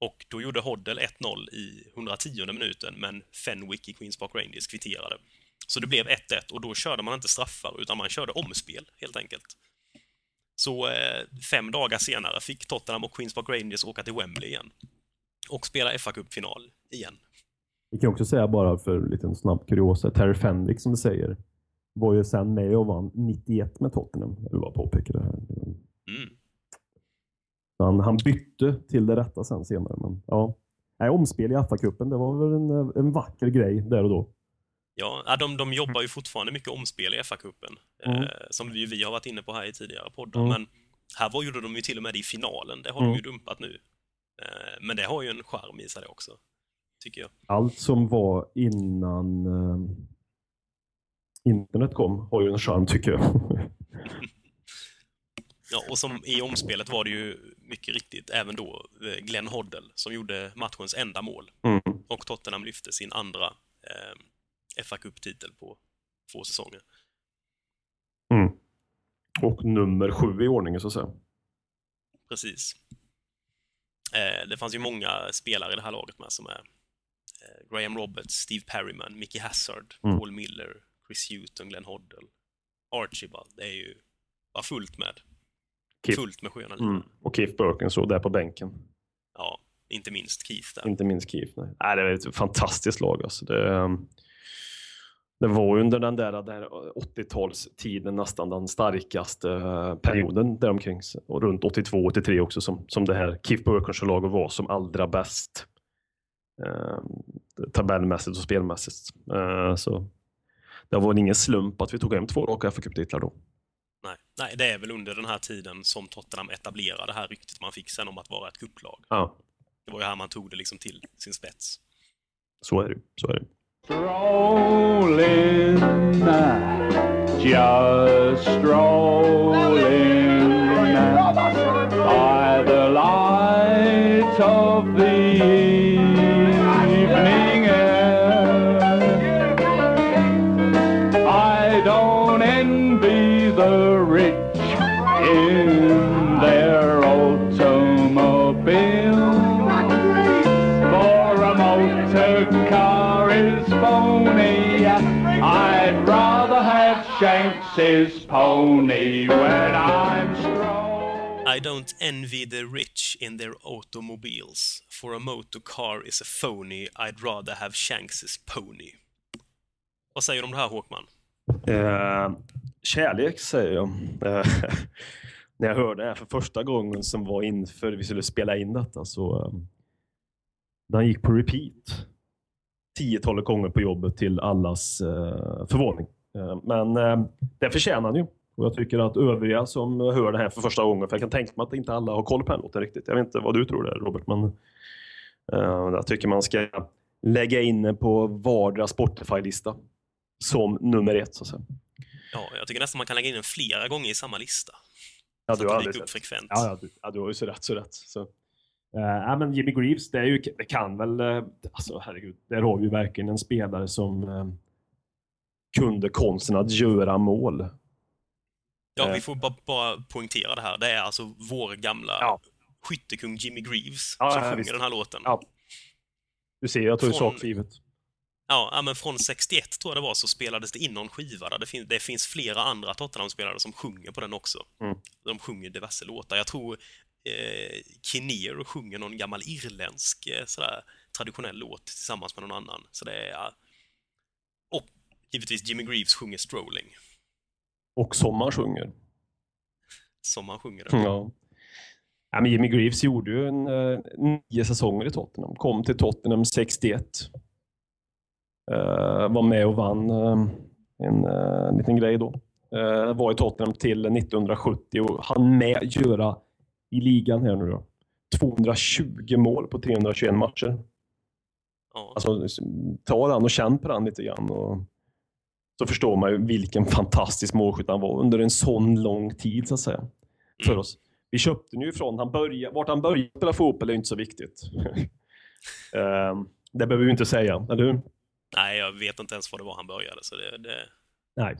Och då gjorde Hoddle 1-0 i 110 minuten, men Fenwick i Queens Park Rangers kvitterade. Så det blev 1-1 och då körde man inte straffar, utan man körde omspel, helt enkelt. Så eh, fem dagar senare fick Tottenham och Queens Park Rangers åka till Wembley igen. Och spela fa Cup-final igen. Vi kan också säga bara för en liten snabb kuriosa, Terry Fenwick som du säger, var ju sen med och vann 91 med Tottenham. Jag vill bara påpeka det här. Mm. Han, han bytte till det rätta sen senare. Men, ja. Nej, omspel i FA-cupen, det var väl en, en vacker grej där och då. Ja, de, de jobbar ju fortfarande mycket omspel i FA-cupen, Mm. eh, som vi, vi har varit inne på här i tidigare poddar. Mm. Men här var, gjorde de ju till och med det i finalen. Det har Mm. de ju dumpat nu. Eh, men det har ju en charm i sig det också, tycker jag. Allt som var innan eh, internet kom har ju en charm tycker jag. Ja, och som i omspelet var det ju mycket riktigt även då eh, Glenn Hoddle som gjorde matchens enda mål. Mm. Och Tottenham lyfte sin andra fa Cup-titel på två säsonger. Mm. Och nummer sju i ordningen så att säga. Precis. Eh, det fanns ju många spelare i det här laget med som är eh, Graham Roberts, Steve Perryman, Mickey Hazard, Mm. Paul Miller, Chris Hewton, Glenn Hoddle, Archibald. Det är ju bara fullt med. Keith. Fullt med sköna Mm. Och Keith Birkin så där på bänken. Ja, inte minst Keith där. Inte minst Keith. Nej. Nej, det är ett fantastiskt lag. Alltså. Det, ehm, det var under den där, där 80-talstiden nästan den starkaste eh, perioden däromkring. Och runt 82-83 också som, som det här Keith Burkenshaw-laget var som allra bäst. Eh, tabellmässigt och spelmässigt. Eh, så det var ingen slump att vi tog hem två raka FA-cuptitlar då. Nej. Nej, det är väl under den här tiden som Tottenham etablerade det här ryktet man fick sen om att vara ett kupplag. Ja, Det var ju här man tog det liksom till sin spets. så är det. Så är det. Strolling, just strolling Shanks's pony when I'm strolling. I don't envy the rich in their automobiles. For a motor car is a phony. I'd rather have Shanks's pony. Vad säger du om det här, Håkman? Eh, Kärlek säger jag. Eh, När jag hörde det här för första gången som var inför vi skulle spela in detta så eh, den gick på repeat. Tiotalet gånger på jobbet till allas eh, förvåning. Eh, men eh, det förtjänar den ju. Och jag tycker att övriga som hör det här för första gången, för jag kan tänka mig att inte alla har koll på den låten riktigt. Jag vet inte vad du tror där Robert, men eh, jag tycker man ska lägga in på vardera Spotify-lista som nummer ett. Så att säga. Ja, jag tycker nästan man kan lägga in den flera gånger i samma lista. Ja, du har aldrig upp frekvent. Ja, ja, du, ja, du har ju så rätt, så rätt. Så. Uh, men Jimmy Greaves, det, är ju, det kan väl... Uh, alltså herregud, där har vi ju verkligen en spelare som uh, kunde konsten att göra mål. Ja, Eh. vi får bara, bara poängtera det här. Det är alltså vår gamla Ja. skyttekung Jimmy Greaves Ja, som ja, sjunger visst. den här låten. Ja. Du ser, jag tog Från- sak för givet. Ja, ja, men från 61 tror jag det var så spelades det in någon skiva där. Det, fin- det finns flera andra Tottenham-spelare som sjunger på den också. Mm. De sjunger diverse låtar. Jag tror eh, Kinnear sjunger någon gammal irländsk eh, sådär, traditionell låt tillsammans med någon annan. Så det är... givetvis Jimmy Greaves sjunger Strolling, Och Sommar sjunger. som han sjunger. Ja. Ja, men Jimmy Greaves gjorde ju en, eh, nio säsonger i Tottenham. Kom till Tottenham 61. Eh, var med och vann eh, en eh, liten grej då. Eh, var i Tottenham till 1970 och hann med göra i ligan här nu då. 220 mål på 321 matcher. Ja. Alltså, ta den och känn på den lite grann. Och så förstår man ju vilken fantastisk målskytt han var under en sån lång tid så att säga. För Mm. oss. Vi köpte den ju ifrån, han började, vart han började spela fotboll är inte så viktigt. Ehm, det behöver vi inte säga, eller hur? Nej, jag vet inte ens var det var han började, så det... det Nej.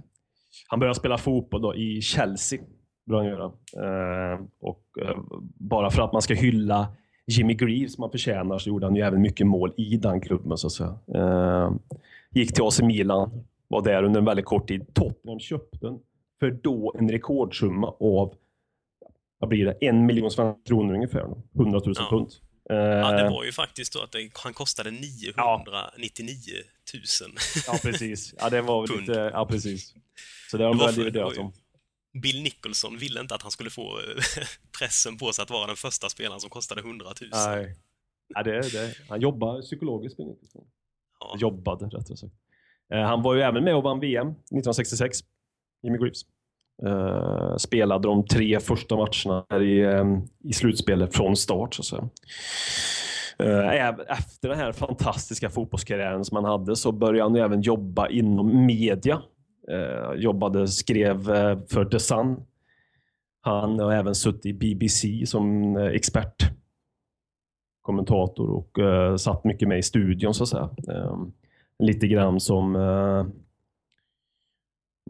Han började spela fotboll då i Chelsea. Började han göra. Ehm, och eh, bara för att man ska hylla Jimmy Greaves som han förtjänar så gjorde han ju även mycket mål i den klubben så att säga. Ehm, gick till AC Milan, var där under en väldigt kort tid. Tottenham köpte den för då en rekordsumma av vad blir det? En miljon svenska kronor ungefär. 100 000 Ja. pund. Ja, det Ehm, var ju faktiskt så att det, han kostade 999 000. Ja, precis. Ja, det var väl lite... Ja, precis. Så det har de väl dividerat om. Bill Nicholson ville inte att han skulle få eh, pressen på sig att vara den första spelaren som kostade 100 000. Nej. Ja, det, det. Han jobbar psykologiskt med Nicholson. Ja. Jobbade, rättare sagt. Eh, han var ju även med och vann VM 1966, Jimmy Greaves. Uh, spelade de tre första matcherna här i, um, i slutspelet från start. Så att säga. Eh, efter den här fantastiska fotbollskarriären som han hade så började han även jobba inom media. Uh, jobbade, skrev för The Sun. Han har även suttit i BBC som eh, expert kommentator och satt mycket med i studion så att säga. Eh, lite grann som eh,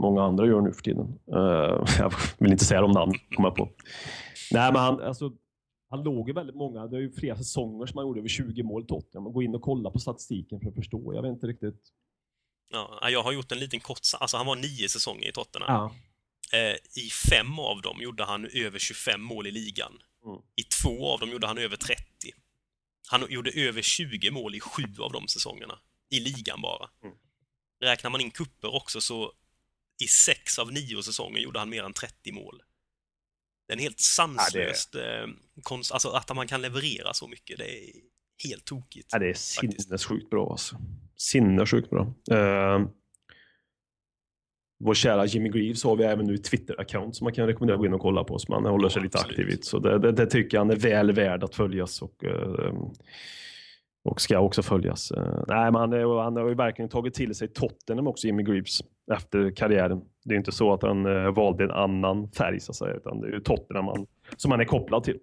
många andra gör nu för tiden. Eh, jag vill inte säga de namn, kommer jag på. Nej, men han, alltså, han låg ju väldigt många, det är ju flera säsonger som han gjorde över 20 mål i Tottenham. Gå in och kolla på statistiken för att förstå. Jag vet inte riktigt. Ja, jag har gjort en liten kort... Alltså han var nio säsonger i Tottenham. Ja. Eh, I fem av dem gjorde han över 25 mål i ligan. Mm. I två av dem gjorde han över 30. Han gjorde över 20 mål i sju av de säsongerna. I ligan bara. Mm. Räknar man in kupper också så i sex av nio säsonger gjorde han mer än 30 mål. Det är en helt sanslöst... eh, konst, alltså att man kan leverera så mycket, det är helt tokigt. Ja, det är sinnessjukt bra alltså. Sinnessjukt bra. Uh, vår kära Jimmy Greaves har vi även nu ett Twitter-account som man kan rekommendera att gå in och kolla på. Så man håller sig Ja, lite absolut. aktiv i. Så det, det, det tycker jag han är väl värd att följas och, eh, och ska också följas. Eh, nej, men han, han har ju verkligen tagit till sig Tottenham också, Jimmy Greaves, efter karriären. Det är inte så att han eh, valde en annan färg så att säga, utan det är ju Tottenham han, som han är kopplad till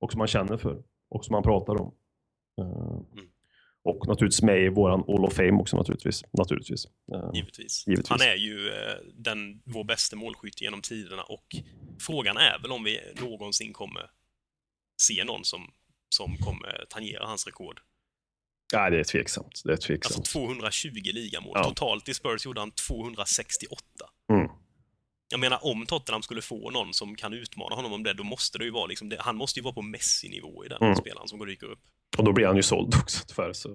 och som han känner för och som han pratar om. Eh, och naturligtvis med i våran All of Fame också naturligtvis. naturligtvis. Givetvis. Givetvis. Han är ju den, vår bästa målskytt genom tiderna och frågan är väl om vi någonsin kommer se någon som, som kommer tangera hans rekord. Nej, det är tveksamt. Det är Alltså tveksamt. 220 ligamål. Ja. Totalt i Spurs gjorde han 268. Mm. Jag menar, om Tottenham skulle få någon som kan utmana honom om det, då måste det ju vara liksom det, han måste ju vara på Messi-nivå i den Mm. spelaren som går dyker upp. Och då blir han ju såld också tyvärr. Så,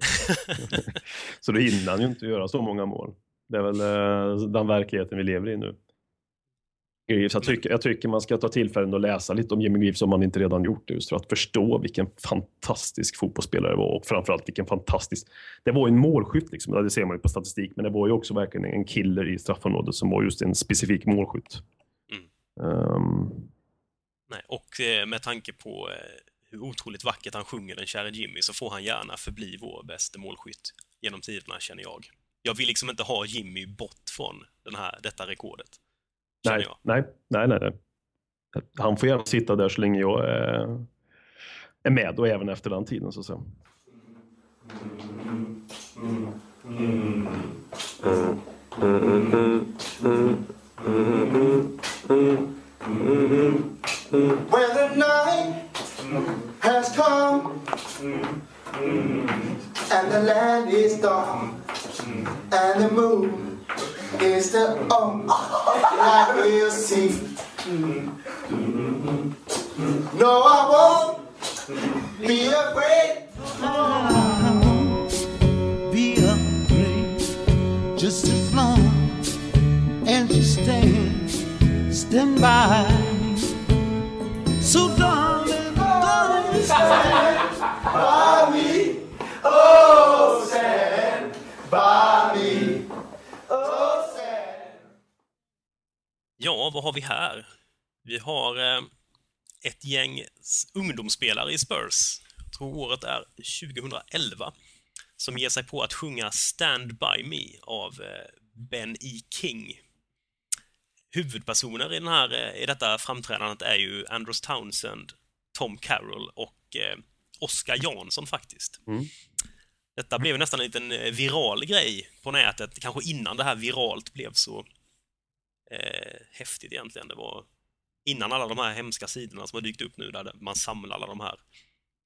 så då hinner han ju inte göra så många mål. Det är väl eh, den verkligheten vi lever i nu. Greaves. Jag tycker, jag tycker man ska ta tillfällen att läsa lite om Jimmy Greaves om man inte redan gjort det, just för att förstå vilken fantastisk fotbollsspelare det var och framförallt vilken fantastisk... Det var en målskytt, liksom. det ser man ju på statistik, men det var ju också verkligen en killer i straffområdet som var just en specifik målskytt. Mm. Um, Nej, och eh, med tanke på eh, hur otroligt vackert han sjunger den käre Jimmy så får han gärna förbli vår bästa målskytt genom tiderna, känner jag. Jag vill liksom inte ha Jimmy bort från den här, detta rekordet. Nej, nej, nej, nej, nej. Han får gärna sitta där så länge jag är, är med och även efter den tiden så att säga. When ungdomsspelare i Spurs, jag tror året är 2011, som ger sig på att sjunga Stand By Me av eh, Ben E. King. Huvudpersoner i, den här, eh, i detta framträdandet är ju Andros Townsend, Tom Carroll och eh, Oscar Jansson faktiskt. Mm. Detta blev nästan en liten viral grej på nätet, kanske innan det här viralt blev så eh, häftigt egentligen. Det var innan alla de här hemska sidorna som har dykt upp nu där man samlar alla de här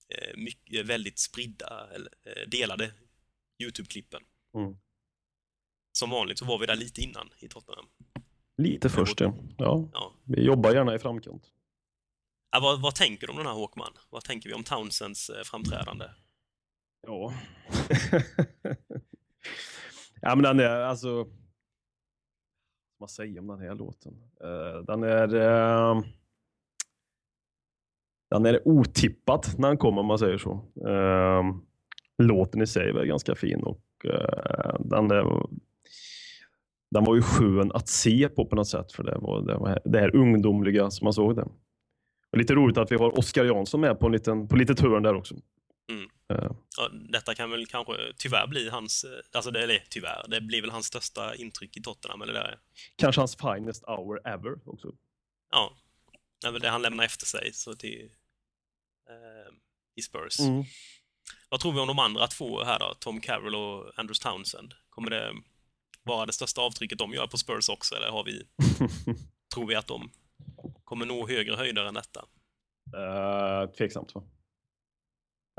eh, mycket, väldigt spridda, eller, eh, delade YouTube-klippen. Mm. Som vanligt så var vi där lite innan i Tottenham. Lite först ja. ja. Vi jobbar gärna i framkant. Ja, vad, vad tänker du om den här Håkman? Vad tänker vi om Townsends eh, framträdande? Ja. ja men den är alltså. Vad säga om den här låten? Eh, den är. Eh, den är otippat när den kommer om man säger så. Eh, låten i sig är ganska fin och den är. Den var ju skön att se på på något sätt för det var det, var det här ungdomliga som man såg det. Och lite roligt att vi har Oskar Jansson med på en liten, på litet hörn där också. Mm. Eh, Ja, detta kan väl kanske tyvärr bli hans, eh, alltså det, eller tyvärr, det blir väl hans största intryck i Tottenham, eller det är, Kanske hans finest hour ever också. ja, det är väl det han lämnar efter sig så till, eh, i Spurs. Mm. Vad tror vi om de andra två här då? Tom Carroll och Andrews Townsend? Kommer det vara det största avtrycket de gör på Spurs också, eller har vi, tror vi att de kommer nå högre höjder än detta? uh, tveksamt va?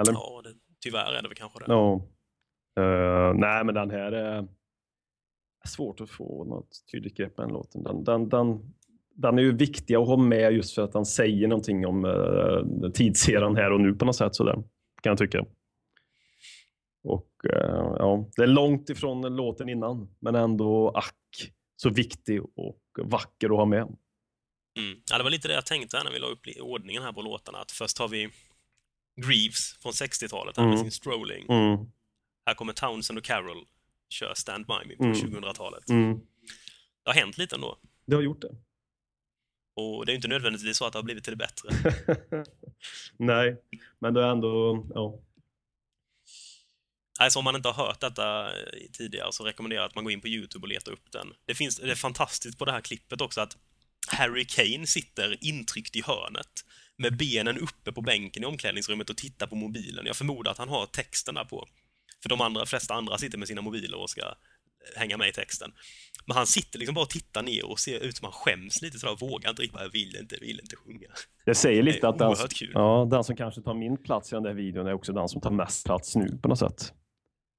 Eller? Ja, det, tyvärr är det väl kanske det. Ja. Eh, nej, men den här är svårt att få något tydligt grepp på den låten. Den, den, den, den är ju viktig att ha med just för att den säger någonting om uh, tidseran här och nu på något sätt sådär, kan jag tycka. Och eh, ja, det är långt ifrån låten innan, men ändå ack så viktig och vacker att ha med. Mm. Ja, det var lite det jag tänkte när vi la upp ordningen här på låtarna, att först har vi Greaves från 60-talet, här med Mm. sin Strolling. Mm, Här kommer Townsend och Carroll kör Stand By Me på Mm. 2000-talet. mm. Det har hänt lite ändå. Det har gjort det. Och det är inte nödvändigtvis så att det har blivit till det bättre. Nej, men det är ändå, ja. Alltså om man inte har hört detta eh, tidigare så rekommenderar jag att man går in på YouTube och letar upp den. Det, finns, det är fantastiskt på det här klippet också att Harry Kane sitter intryckt i hörnet med benen uppe på bänken i omklädningsrummet och tittar på mobilen. Jag förmodar att han har texten där på. För de andra, flesta andra sitter med sina mobiler och ska eh, hänga med i texten. Men han sitter liksom bara och tittar ner och ser ut som han skäms lite sådär, vågar inte riktigt, jag vill inte, vill inte sjunga. Det säger Det lite är att den, kul. ja, den som kanske tar min plats i den där videon är också den som tar mest plats nu på något sätt.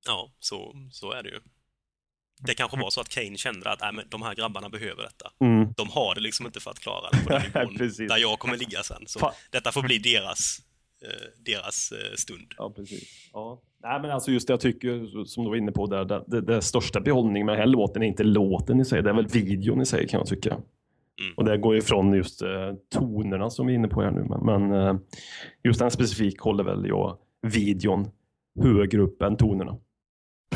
Ja, så, så är det ju. Det kanske var så att Kane kände att äh, men de här grabbarna behöver detta. Mm. De har det liksom inte för att klara det på den nivån där jag kommer ligga sen. Så Fan. detta får bli deras, eh, deras eh, stund. Ja, precis. Ja. Nej, men alltså just det jag tycker, som du var inne på, där, det, det, det största behållningen med den här låten är inte låten i sig, det är väl videon i sig kan jag tycka. Mm. Och det går ifrån just eh, tonerna som vi är inne på här nu. Men, men eh, just den specifik håller väl jag videon högre upp än tonerna.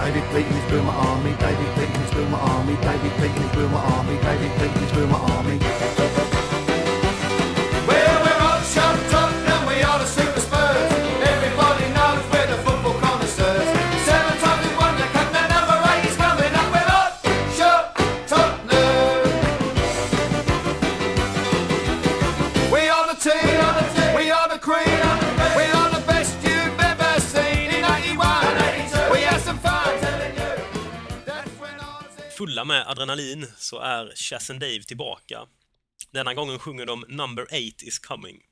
David Clayton is Boomer Army, David Clayton is Boomer Army, David Clayton is Boomer Army, David Clayton is Boomer Army. Fulla med adrenalin så är Chas and Dave tillbaka. Denna gången sjunger de Number 8 is coming.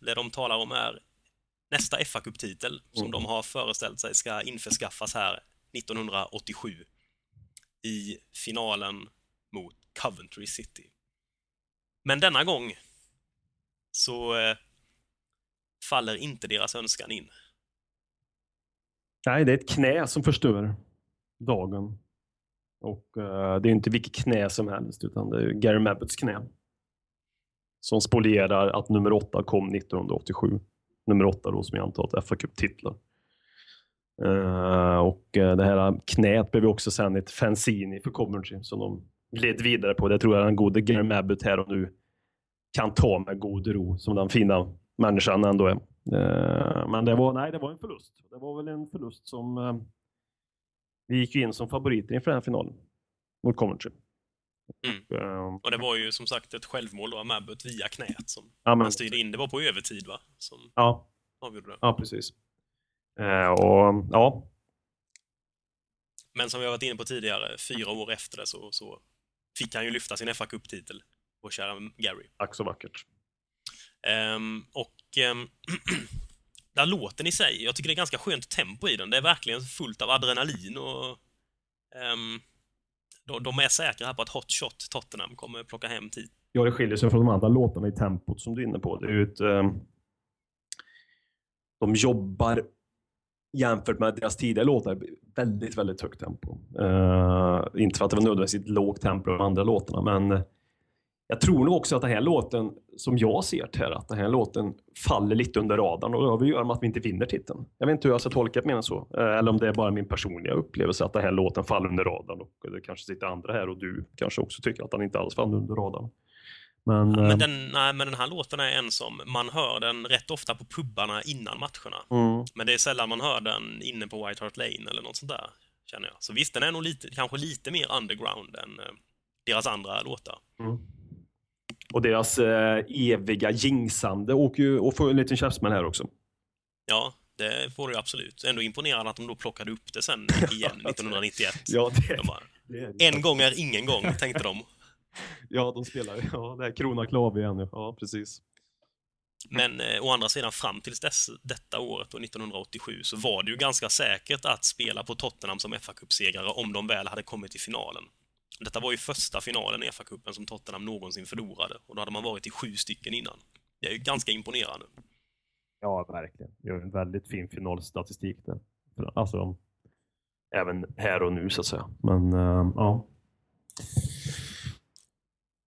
Det de talar om är nästa fa Cup-titel som de har föreställt sig ska införskaffas här 1987 i finalen mot Coventry City. Men denna gång så eh, faller inte deras önskan in. Nej, det är ett knä som förstör dagen. Och eh, det är inte vilket knä som helst, utan det är Gary Mabbotts knä. Som spolierar att nummer åtta kom 1987. Nummer åtta då som jag antar att FA Cup-titlar. Eh, och eh, det här knät blev ju också sen ett fanzine för Coventry som de gled vidare på. Det tror jag den gode Gary Mabbott här och nu kan ta med god ro som den fina människan ändå är. Eh, men det var, nej, det var en förlust. Det var väl en förlust som eh, vi gick ju in som favoriter inför den här finalen mot Coventry. Mm. Och det var ju som sagt ett självmål av Mabbott via knät som Ja, men, han styrde in. Det var på övertid va? Som ja, avgjorde det. ja, precis. Eh, och ja, Men som vi har varit inne på tidigare, fyra år efter det så, så fick han ju lyfta sin fa Cup-titel, vår kära Gary. ack så vackert. Ehm, och ehm, där låten i sig, jag tycker det är ganska skönt tempo i den. Det är verkligen fullt av adrenalin och Um, de, de är säkra här på att Hot Shot Tottenham kommer plocka hem tid. Ja, det skiljer sig från de andra låtarna i tempot som du är inne på. Det är ju ett, um, de jobbar jämfört med deras tidigare låtar väldigt, väldigt högt tempo. Uh, inte för att det var nödvändigtvis lågt tempo i de andra låtarna, men jag tror nog också att den här låten, som jag ser det här, att den här låten faller lite under radarn och det har att göra med att vi inte vinner titeln. Jag vet inte hur jag ska tolka mer än så. Eh, Eller om det är bara min personliga upplevelse att den här låten faller under radarn och det kanske sitter andra här och du kanske också tycker att den inte alls faller under radarn. Men, eh, Men den, nej, men den här låten är en som man hör den rätt ofta på pubbarna innan matcherna. mm, Men det är sällan man hör den inne på White Hart Lane eller något sånt där, känner jag. Så visst, den är nog lite, kanske lite mer underground än eh, deras andra låtar. Och deras eh, eviga jinxande åker ju och får en liten käftsmäll här också. Ja, det får du ju absolut. Ändå imponerande att de då plockade upp det sen igen 1991. Ja, det, De bara, det en gång är ingen gång, tänkte de. Ja, de spelar ja, det är krona klav igen. Ja, precis. Men eh, å andra sidan, fram tills dess, detta året, då, 1987, så var det ju ganska säkert att spela på Tottenham som fa Cup-segrare om de väl hade kommit till finalen. Detta var ju första finalen i fa Cupen som Tottenham någonsin förlorade och då hade man varit i sju stycken innan. Det är ju ganska imponerande. Ja, verkligen. Det är en väldigt fin finalstatistik där. Alltså, även här och nu så att säga. Men eh, ja,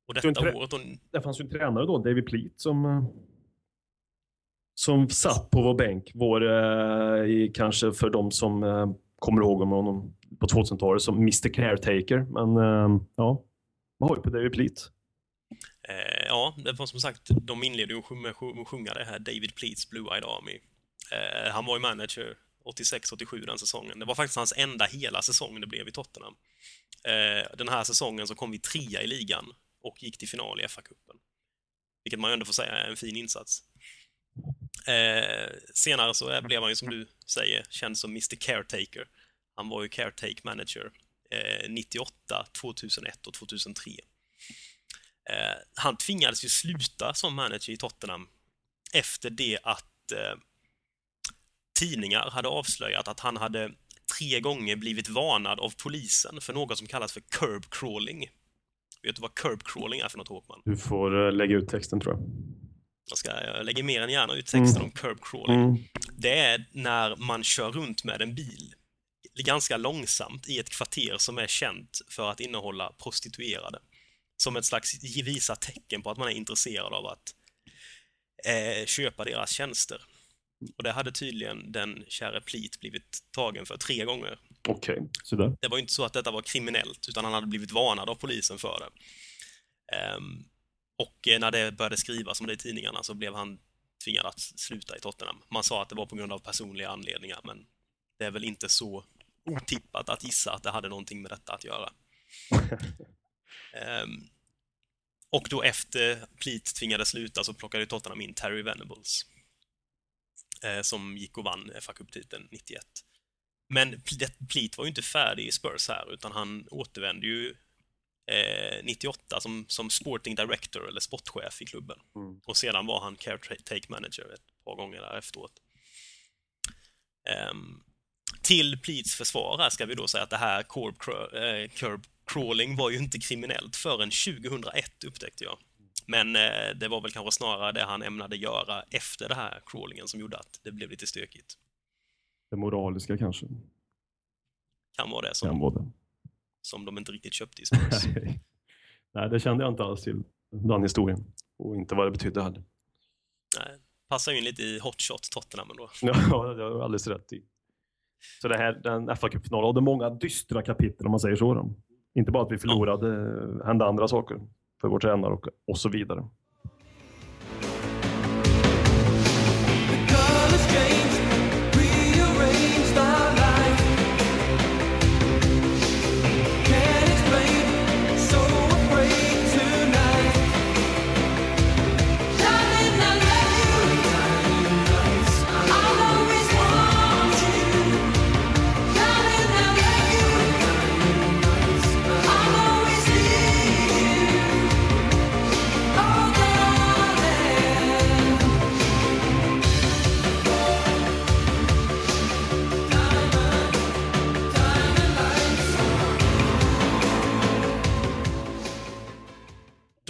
Och detta det- året, och, det fanns ju en tränare då, David Pleat, som eh, som satt på vår bänk. Vår, eh, i, kanske för de som eh, kommer ihåg om honom på 2000-talet som Mr Caretaker. Men eh, ja, vad har vi på David Pleat? eh, ja, det var som sagt, de inledde ju med att sjunga, det här David Pleats Blue-Eyed Army. Eh, han var ju manager 86-87 den säsongen. Det var faktiskt hans enda hela säsong det blev i Tottenham. Eh, den här säsongen så kom vi trea i ligan och gick till final i FA-cupen. Vilket man ju ändå får säga är en fin insats. Eh, senare så blev han ju som du säger känd som Mr Caretaker. Han var ju caretake manager eh, 98, 2001 och 2003. Eh, han tvingades ju sluta som manager i Tottenham efter det att eh, tidningar hade avslöjat att han hade tre gånger blivit varnad av polisen för något som kallas för curb crawling. Vet du vad curb crawling är för något, Håkman? Du får eh, lägga ut texten tror jag. Jag, ska, jag lägger mer än gärna ut texten om curb crawling. Mm. Det är när man kör runt med en bil ganska långsamt i ett kvarter som är känt för att innehålla prostituerade. som ett slags visa tecken på att man är intresserad av att eh, köpa deras tjänster. Och det hade tydligen den käre Pleat blivit tagen för tre gånger. Okej, så där. Det var ju inte så att detta var kriminellt, utan han hade blivit varnad av polisen för det. Ehm, och eh, när det började skrivas om det i tidningarna så blev han tvingad att sluta i Tottenham. Man sa att det var på grund av personliga anledningar, men det är väl inte så otippat att gissa att det hade någonting med detta att göra. Ehm, och då efter Pleat tvingades sluta så plockade Tottenham in Terry Venables. Eh, som gick och vann fa Cup-titeln 91. Men Ple- Pleat var ju inte färdig i Spurs här, utan han återvände ju eh, 98 som, som sporting director eller sportchef i klubben. Och sedan var han caretaker manager ett par gånger där efteråt. Ehm, till Pleats försvar ska vi då säga att det här curb, eh, curb crawling var ju inte kriminellt förrän 2001 upptäckte jag. Men eh, det var väl kanske snarare det han ämnade göra efter det här crawlingen som gjorde att det blev lite stökigt. Det moraliska kanske. Kan vara det Kan som, vara det. som de inte riktigt köpte i Spurs. Nej, det kände jag inte alls till, den historien. Och inte vad det betydde heller. Nej, passar ju in lite i hotshot Tottenham ändå. Ja, det har du alldeles rätt i. Så det här, den fa cupfinalen hade många dystra kapitel om man säger så. Då. Inte bara att vi förlorade, ja. hände andra saker för vår tränare och, och så vidare.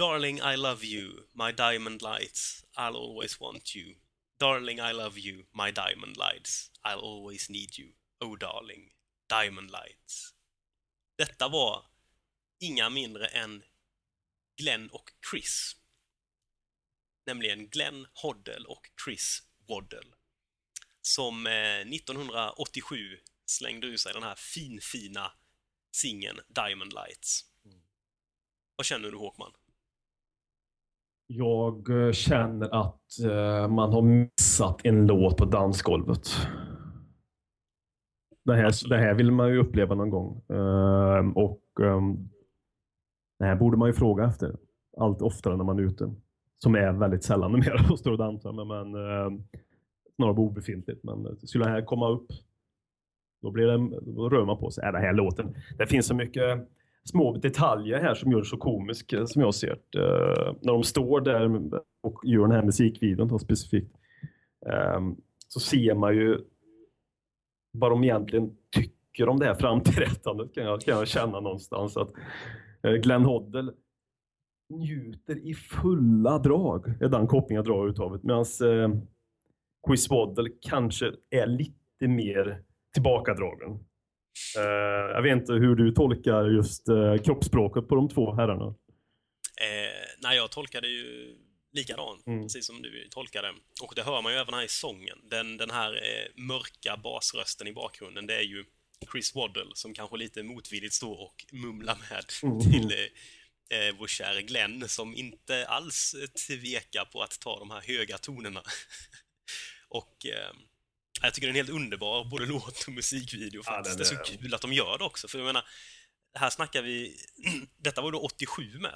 Darling, I love you, my diamond lights, I'll always want you. Darling, I love you, my diamond lights, I'll always need you. Oh darling, diamond lights. Detta var inga mindre än Glenn och Chris. Nämligen Glenn Hoddle och Chris Waddle. Som eh, 1987 slängde ur sig den här finfina singeln Diamond Lights. Vad känner du Håkman? Jag eh, känner att eh, man har missat en låt på dansgolvet. Det här, det här vill man ju uppleva någon gång. Ehm, och ehm, Det här borde man ju fråga efter allt oftare när man är ute. Som är väldigt sällan numera och står och dansar. Men, men ehm, snarare obefintligt. Men eh, skulle det här komma upp då, blir det, då rör man på sig. Äh, är den här låten. Det finns så mycket små detaljer här som gör det så komisk eh, som jag ser det. Uh, när de står där och gör den här musikvideon då, specifikt. um, så ser man ju vad de egentligen tycker om det här framträdandet kan jag, kan jag känna någonstans. att uh, Glenn Hoddle njuter i fulla drag, är den koppling jag drar utav det. Medan uh, Chris Waddle kanske är lite mer tillbakadragen. Eh, jag vet inte hur du tolkar just eh, kroppsspråket på de två herrarna. Eh, nej, jag tolkade ju likadant, Mm. precis som du tolkade. Och det hör man ju även här i sången. Den, den här eh, mörka basrösten i bakgrunden, det är ju Chris Waddle som kanske lite motvilligt står och mumlar med Mm. till eh, eh, vår käre Glenn som inte alls tvekar på att ta de här höga tonerna. och eh, jag tycker det är helt underbar både låt och musikvideo Ja, faktiskt. den det är så är- kul att de gör det också, för jag menar, här snackar vi, detta var då 87 med,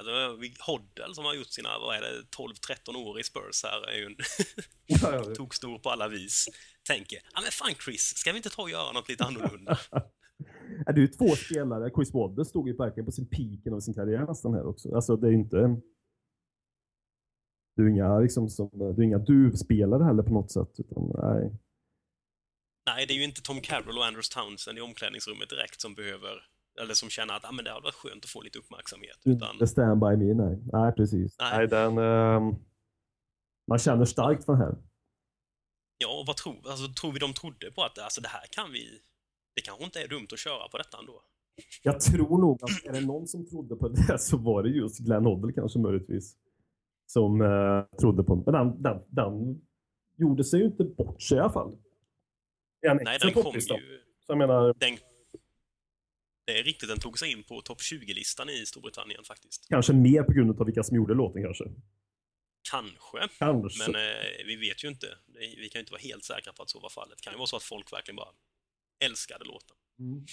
Hoddle som har gjort sina, vad är det, 12-13 år i Spurs här, är ju en tog stor på alla vis. Tänker, ja men fan Chris, ska vi inte ta och göra något lite annorlunda? Ja, det är ju två spelare. Chris Waddle stod ju verkligen på sin piken av sin karriär nästan här också. Alltså det är ju inte... Du är inga, liksom, som, du är inga duvspelare heller på något sätt. Utan, nej. Nej, det är ju inte Tom Carroll och Andrews Townsend i omklädningsrummet direkt som behöver, eller som känner att ah, men det hade varit skönt att få lite uppmärksamhet. Utan, The stand by me, nej. Nej, precis. Nej. Nej. den, ehm, man känner starkt för den här. ja, vad tror, alltså, tror vi de trodde på att alltså, det här kan vi, det kanske inte är dumt att köra på detta ändå? Jag tror nog att är det någon som trodde på det så var det just Glenn Hoddle kanske möjligtvis. Som eh, trodde på Men den, den, den gjorde sig ju inte bort sig i alla fall. En Nej, extra den kom ju... Så jag menar, Den, det är riktigt, den tog sig in på topp 20-listan i Storbritannien faktiskt. kanske mer på grund av vilka som gjorde låten kanske. Kanske. Kanske. Men eh, vi vet ju inte. Vi kan ju inte vara helt säkra på att så var fallet. Det kan ju vara så att folk verkligen bara älskade låten. Mm.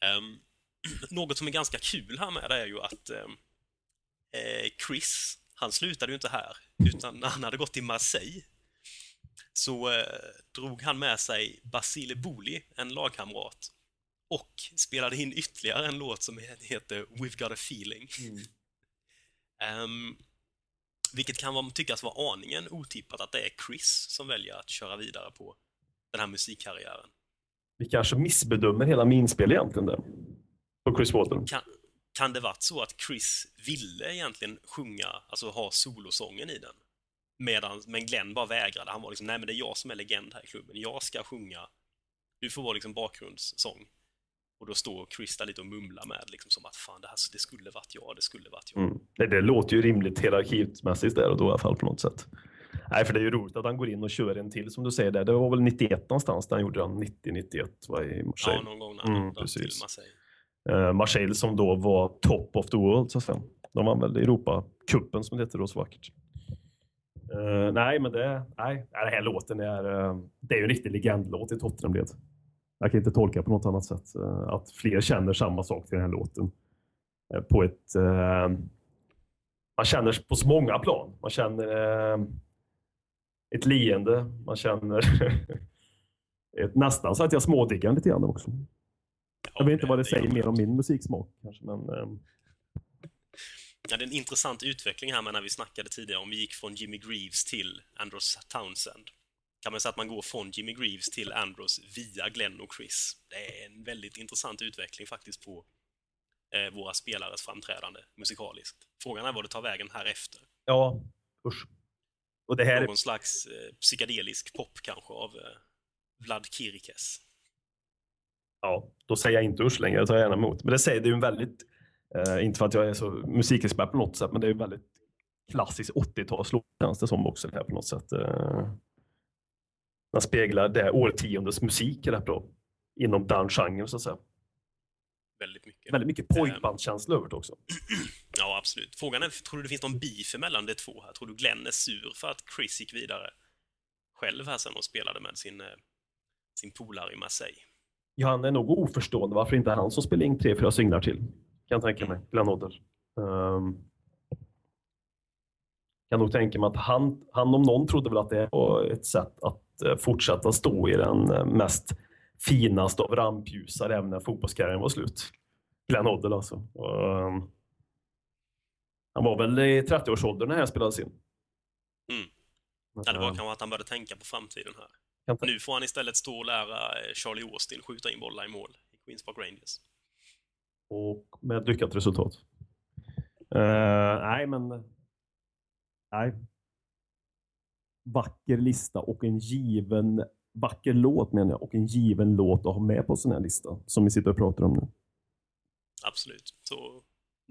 Ehm, något som är ganska kul här med det är ju att ehm, eh, Chris, han slutade ju inte här, utan han hade gått till Marseille så eh, drog han med sig Basile Boli, en lagkamrat, och spelade in ytterligare en låt som heter We've got a feeling. Ehm, vilket kan vara, tyckas vara aningen otippat att det är Chris som väljer att köra vidare på den här musikkarriären. Vi kanske missbedömer hela minspel egentligen där. På Chris Water. Kan, kan det varit så att Chris ville egentligen sjunga, alltså ha solosången i den? Medan, men Glenn bara vägrade. Han var liksom, nej men det är jag som är legend här i klubben. Jag ska sjunga. Du får vara liksom bakgrundssång. Och då står där lite och mumlar med liksom som att fan det här det skulle varit jag, det skulle varit jag. Mm. Det, det låter ju rimligt hierarkimässigt där och då i alla fall på något sätt. Nej, för det är ju roligt att han går in och kör en till som du säger där. Det var väl 91 någonstans där han gjorde den 90-91 var i Ja, Marseille. någon gång när Mm, han precis. till Marseille. Eh, Marseille som då var top of the world så att säga. De vann väl Europa-cupen som det heter då så vackert. Eh, nej, men det, nej, den här låten är, eh, det är ju en riktig legendlåt i Tottenham-led. Jag kan inte tolka på något annat sätt. eh, att fler känner samma sak till den här låten. På ett... eh, man känner på så många plan. Man känner eh, ett leende. Man känner ett, nästan så att jag smådiggar lite grann också. Jag vet inte vad det säger mer om min musiksmak kanske, men Ja, det är en intressant utveckling här med när vi snackade tidigare om vi gick från Jimmy Greaves till Andros Townsend. Kan man säga att man går från Jimmy Greaves till Andros via Glenn och Chris. Det är en väldigt intressant utveckling faktiskt på eh, våra spelares framträdande musikaliskt. Frågan är vad det tar vägen här efter. ja, usch. Och det här är Någon slags eh, psykedelisk pop kanske av eh, Vlad Kirikes. Ja, då säger jag inte usch längre, det tar jag gärna emot. Men det säger det är ju en väldigt, eh, inte för att jag är så musikexpert på något sätt, men det är väldigt klassisk 80-talslåt känns det som också det här på något sätt. Eh, den speglar det årtiondets musik rätt bra. Inom den genren så att säga. Väldigt mycket. Väldigt mycket pojkbandskänsla över det också. Ja, absolut. Frågan är, tror du det finns någon beef mellan de två här? Tror du Glenn är sur för att Chris gick vidare själv här sen och spelade med sin, eh, sin polare i Marseille? Ja, han är nog oförstående varför inte han som spelar in tre, fyra singlar till. Kan jag tänka mig, Glenn Odder. Um, kan nog tänka mig att han, han om någon trodde väl att det var ett sätt att eh, fortsätta stå i den eh, mest finaste av rampljusar även när fotbollskarriären var slut. Glenn Odder alltså. Ehm, han var väl i 30-årsåldern när det här spelades in. Mm. Ja, det var Ehm, kanske att han började tänka på framtiden här. Nu får han istället stå och lära eh, Charlie Austin skjuta in bollar i mål i Queens Park Rangers. Och med lyckat resultat. Eh, nej, men... Nej. Vacker lista och en given... Vacker låt menar jag och en given låt att ha med på sån här lista som vi sitter och pratar om nu. Absolut. Så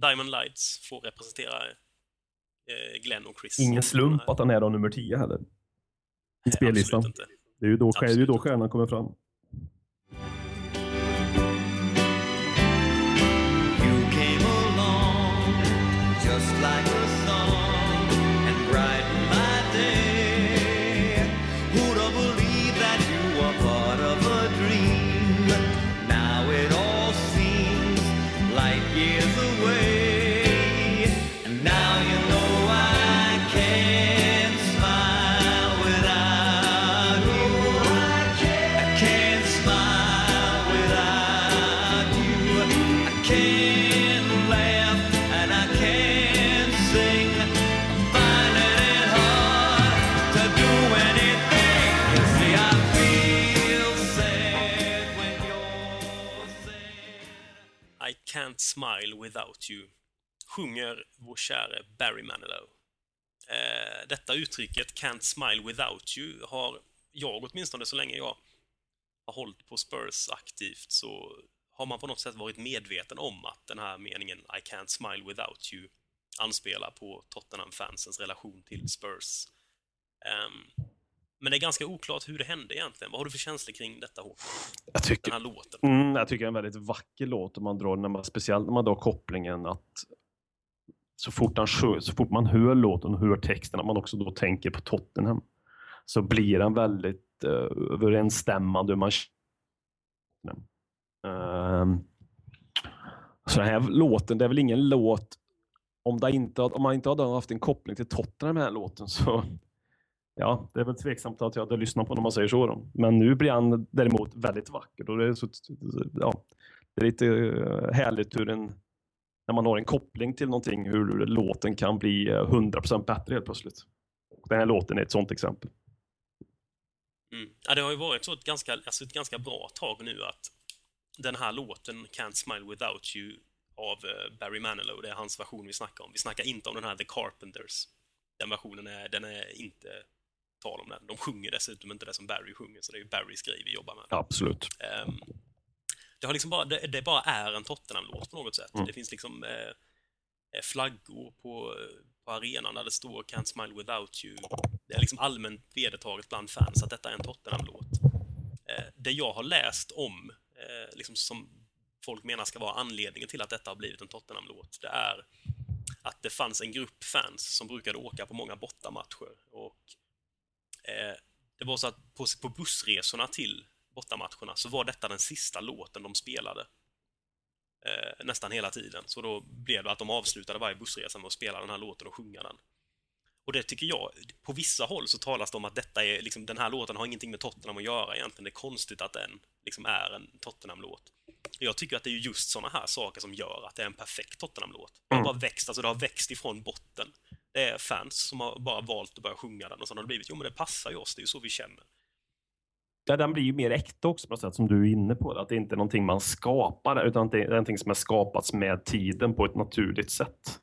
Diamond Lights får representera eh, Glenn och Chris. Ingen slump att han är då nummer 10 heller. I Nej, spellistan. Det är ju då, det är ju då stjärnan kommer fram. Smile without you, sjunger vår käre Barry Manilow. Eh, detta uttrycket, can't smile without you, har jag åtminstone så länge jag har hållit på Spurs aktivt så har man på något sätt varit medveten om att den här meningen I can't smile without you anspelar på Tottenham-fansens relation till Spurs. Ehm, men det är ganska oklart hur det hände egentligen. Vad har du för känslor kring detta Håkan? Jag Den tycker, här låten? mm, jag tycker det är en väldigt vacker låt om man drar, när man, speciellt när man drar kopplingen att så fort, han, så fort man hör låten och hör texten, att man också då tänker på Tottenham, så blir den väldigt uh, överensstämmande hur man känner. Ehm, så den här låten, det är väl ingen låt, om, det inte, om man inte hade haft en koppling till Tottenham med den här låten så Ja, det är väl tveksamt att jag hade lyssnat på när man säger så. Då. Men nu blir han däremot väldigt vacker. Och det, är så, ja, det är lite eh, härligt hur en, när man har en koppling till någonting, hur låten kan bli eh, 100% bättre helt plötsligt. Och den här låten är ett sånt exempel. Mm. Ja, det har ju varit så ett ganska, alltså ett ganska bra tag nu att den här låten, Can't Smile Without You, av eh, Barry Manilow, det är hans version vi snackar om. Vi snackar inte om den här The Carpenters. Den versionen är, den är inte tal om den. De sjunger dessutom inte det som Barry sjunger, så det är ju Barrys grej vi jobbar med. Absolut. Ehm, det, har liksom bara, det, det bara är en Tottenham-låt på något sätt. Mm. Det finns liksom eh, eh, flaggor på, på arenan där det står Can't Smile Without You. Det är liksom allmänt vedertaget bland fans att detta är en Tottenham-låt. Eh, det jag har läst om, eh, liksom som folk menar ska vara anledningen till att detta har blivit en Tottenham-låt, det är att det fanns en grupp fans som brukade åka på många bortamatcher och Eh, det var så att på, på bussresorna till bortamatcherna så var detta den sista låten de spelade. Eh, nästan hela tiden. Så då blev det att de avslutade varje bussresa med att spela den här låten och sjunga den. Och det tycker jag, på vissa håll så talas det om att detta är, liksom, den här låten har ingenting med Tottenham att göra egentligen. Det är konstigt att den liksom är en Tottenham-låt. Jag tycker att det är just sådana här saker som gör att det är en perfekt Tottenham-låt. Det har bara växt, alltså det har växt ifrån botten. Det är fans som har bara valt att börja sjunga den och sen har det blivit, jo men det passar ju oss, det är ju så vi känner. Ja, den blir ju mer äkta också på något sätt som du är inne på. Att det inte är någonting man skapar utan det är någonting som är skapats med tiden på ett naturligt sätt.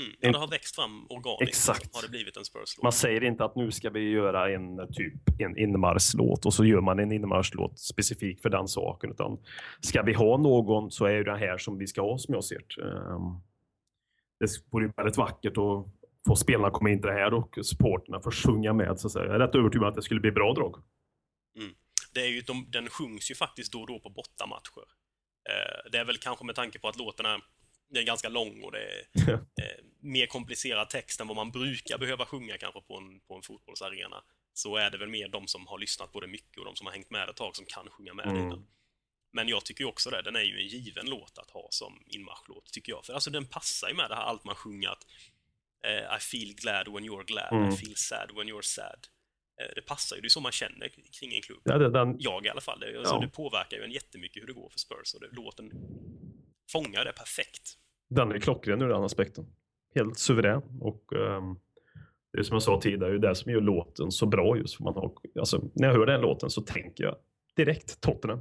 Mm. Ja, det har växt fram organiskt. Exakt. Har det blivit en Spurs-låt. Man säger inte att nu ska vi göra en typ en inmarschlåt och så gör man en inmarschlåt specifik för den saken. Utan ska vi ha någon så är ju det här som vi ska ha som jag ser det. Ehm, Det vore väldigt vackert att få spelarna komma in till det här och supporterna få sjunga med. Så att säga. Jag är rätt övertygad om att det skulle bli bra drag. det är ju, de, den sjungs ju faktiskt då och då på bortamatcher. Eh, det är väl kanske med tanke på att låten är, den är ganska lång och det är eh, mer komplicerad text än vad man brukar behöva sjunga kanske på en, på en fotbollsarena. Så är det väl mer de som har lyssnat på det mycket och de som har hängt med ett tag som kan sjunga med Mm. den. Men jag tycker också det, den är ju en given låt att ha som inmarschlåt, tycker jag. För alltså den passar ju med det här allt man sjunger att I feel glad when you're glad, Mm. I feel sad when you're sad. Eh, det passar ju, det är så man känner kring en klubb. Ja, det, den, Jag i alla fall. Det, alltså, Ja. det påverkar ju en jättemycket hur det går för Spurs och det, låten fångar det perfekt. den är klockren ur den aspekten. Helt suverän. Och ehm, det är som jag sa tidigare, det är det som gör låten så bra just. För man har, alltså, när jag hör den låten så tänker jag direkt Tottenham.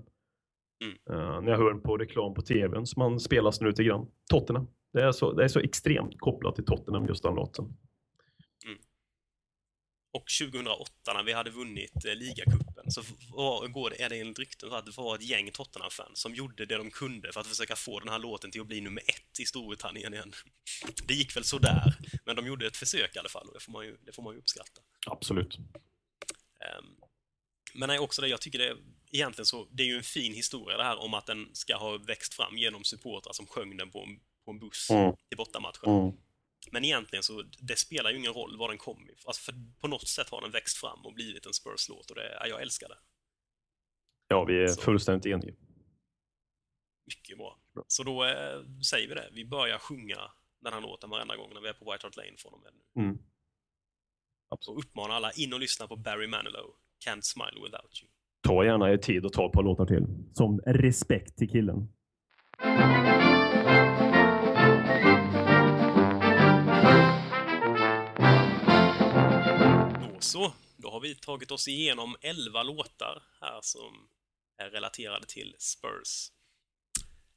Mm. Eh, när jag hör den på reklam på tvn som man spelas nu lite grann. Tottenham. Det är, så, det är så extremt kopplat till Tottenham just den låten. Och 2008 när vi hade vunnit eh, ligacupen så var, går det, är det enligt rykten så att det var ett gäng Tottenham-fans som gjorde det de kunde för att försöka få den här låten till att bli nummer ett i Storbritannien igen. Det gick väl sådär, men de gjorde ett försök i alla fall och det får man ju, det får man ju uppskatta. Absolut. Ehm, Men nej, också det, jag tycker det egentligen så, det är ju en fin historia det här om att den ska ha växt fram genom supportrar som sjöng den på en, på en buss Mm. till bortamatchen. Men egentligen så, det spelar ju ingen roll var den kom ifrån. Alltså för på något sätt har den växt fram och blivit en Spurs-låt och det, ja, jag älskar det. Ja, vi är Så. fullständigt eniga. Mycket bra. Så då eh, säger vi det, vi börjar sjunga den här låten varenda gång när vi är på White Hart Lane från och med nu. Mm. Så uppmanar alla in och lyssna på Barry Manilow, Can't Smile Without You. Ta gärna er tid och ta ett par låtar till. Som respekt till killen. Så, då har vi tagit oss igenom 11 låtar här som är relaterade till Spurs.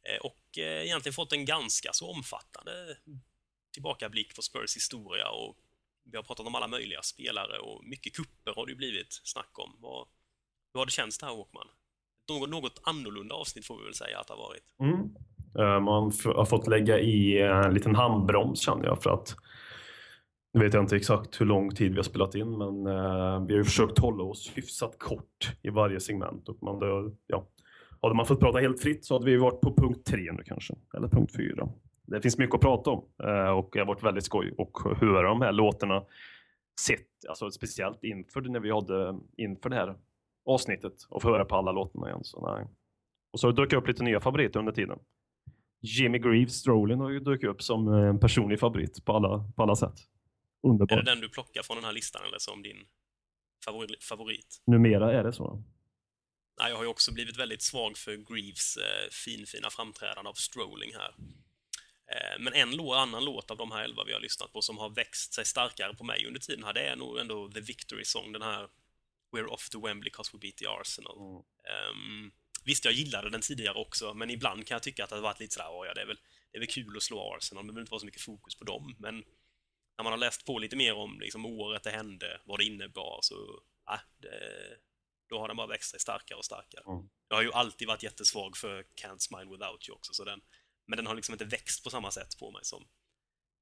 Eh, och eh, egentligen fått en ganska så omfattande tillbakablick på Spurs historia och vi har pratat om alla möjliga spelare och mycket kupper har det ju blivit snack om. Vad, hur har det känts det här Håkman? något, något annorlunda avsnitt får vi väl säga att det har varit. Mm. Eh, man har fått lägga i en liten handbroms känner jag för att nu vet jag inte exakt hur lång tid vi har spelat in men eh, vi har ju försökt hålla oss hyfsat kort i varje segment och man, det, ja, hade man fått prata helt fritt så hade vi varit på punkt tre nu kanske, eller punkt fyra. Det finns mycket att prata om eh, och det har varit väldigt skoj och höra de här låtarna sett, alltså speciellt inför när vi hade inför det här avsnittet och få höra på alla låtarna igen. Så, nej. Och så dök upp lite nya favoriter under tiden. Jimmy Greaves Strolin har ju dykt upp som en personlig favorit på alla, på alla sätt. Är Underbar. det den du plockar från den här listan eller som din favori- favorit? Numera är det så. Nej, jag har ju också blivit väldigt svag för Greaves eh, finfina framträdande av Strolling här. Eh, men en lå, annan låt av de här elva vi har lyssnat på som har växt sig starkare på mig under tiden här, det är nog ändå The Victory Song, den här We're off to Wembley 'cause we beat the Arsenal. Mm. Ehm, visst, jag gillade den tidigare också, men ibland kan jag tycka att det har varit lite sådär, "Åh, ja, det är väl, det är väl kul att slå Arsenal, det behöver inte vara så mycket fokus på dem, men när man har läst på lite mer om liksom, året det hände, vad det innebar, så äh, det, då har den bara växt sig starkare och starkare. Mm. Jag har ju alltid varit jättesvag för Can't Smile Without You också, så den, men den har liksom inte växt på samma sätt på mig som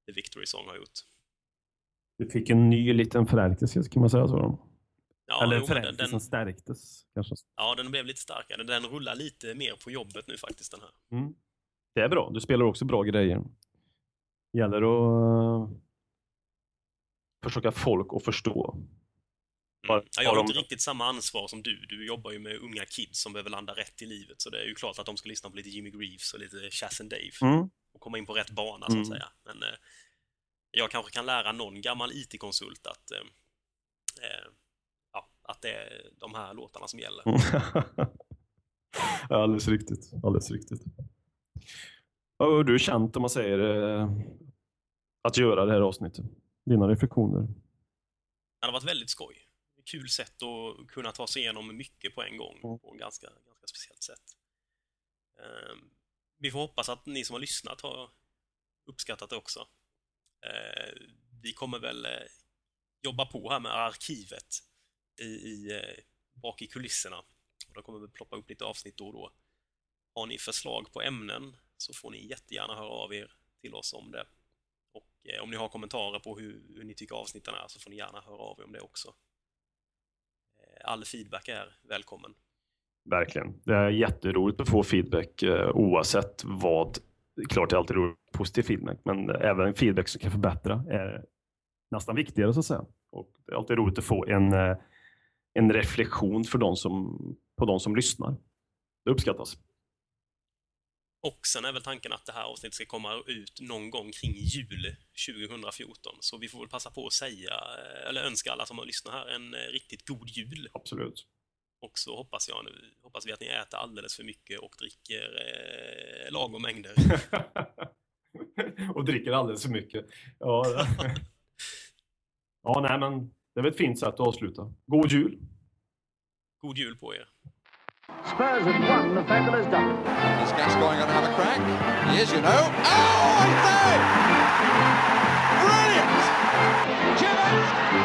The Victory Song har gjort. Du fick en ny liten förälskelse, kan man säga så? Ja, Eller jo, förälskelsen den, stärktes kanske. ja, den blev lite starkare. Den rullar lite mer på jobbet nu faktiskt, den här. Mm. Det är bra. Du spelar också bra grejer. gäller att försöka folk att förstå. Bara- Mm. Ja, jag har bara inte riktigt samma ansvar som du. Du jobbar ju med unga kids som behöver landa rätt i livet, så det är ju klart att de ska lyssna på lite Jimmy Greaves och lite Chas and Dave Mm. och komma in på rätt bana, så Mm. att säga. Men eh, jag kanske kan lära någon gammal IT-konsult att, eh, eh, ja, att det är de här låtarna som gäller. Ja, alldeles riktigt. Alldeles riktigt. Har du känt om man säger eh, att göra det här avsnittet? Dina reflektioner? Det hade varit väldigt skoj. Kul sätt att kunna ta sig igenom mycket på en gång Mm. på ett ganska, ganska speciellt sätt. Ehm, vi får hoppas att ni som har lyssnat har uppskattat det också. Eh, vi kommer väl eh, jobba på här med arkivet i, i, eh, bak i kulisserna. Och då kommer vi ploppa upp lite avsnitt då och då. Har ni förslag på ämnen så får ni jättegärna höra av er till oss om det. Eh, om ni har kommentarer på hur, hur ni tycker avsnitten är så får ni gärna höra av er om det också. Eh, all feedback är välkommen. Verkligen. Det är jätteroligt att få feedback eh, oavsett vad. Klart det är alltid roligt med positiv feedback, men även feedback som kan förbättra är nästan viktigare så att säga. Och det är alltid roligt att få en, en reflektion för de som, på de som lyssnar. Det uppskattas. Och sen är väl tanken att det här avsnittet ska komma ut någon gång kring jul 2014. Så vi får väl passa på att säga, eh, eller önska alla som har lyssnat här en eh, riktigt god jul. Absolut. Och så hoppas, jag nu, hoppas vi att ni äter alldeles för mycket och dricker eh, lagom mängder. och dricker alldeles för mycket. Ja, ja nej, men det är väl ett fint sätt att avsluta. God jul! God jul på er! Spurs have won, the fabulous done. Is Gascoigne going to have a crack? He is, you know. Oh, I say! Brilliant! Cheers!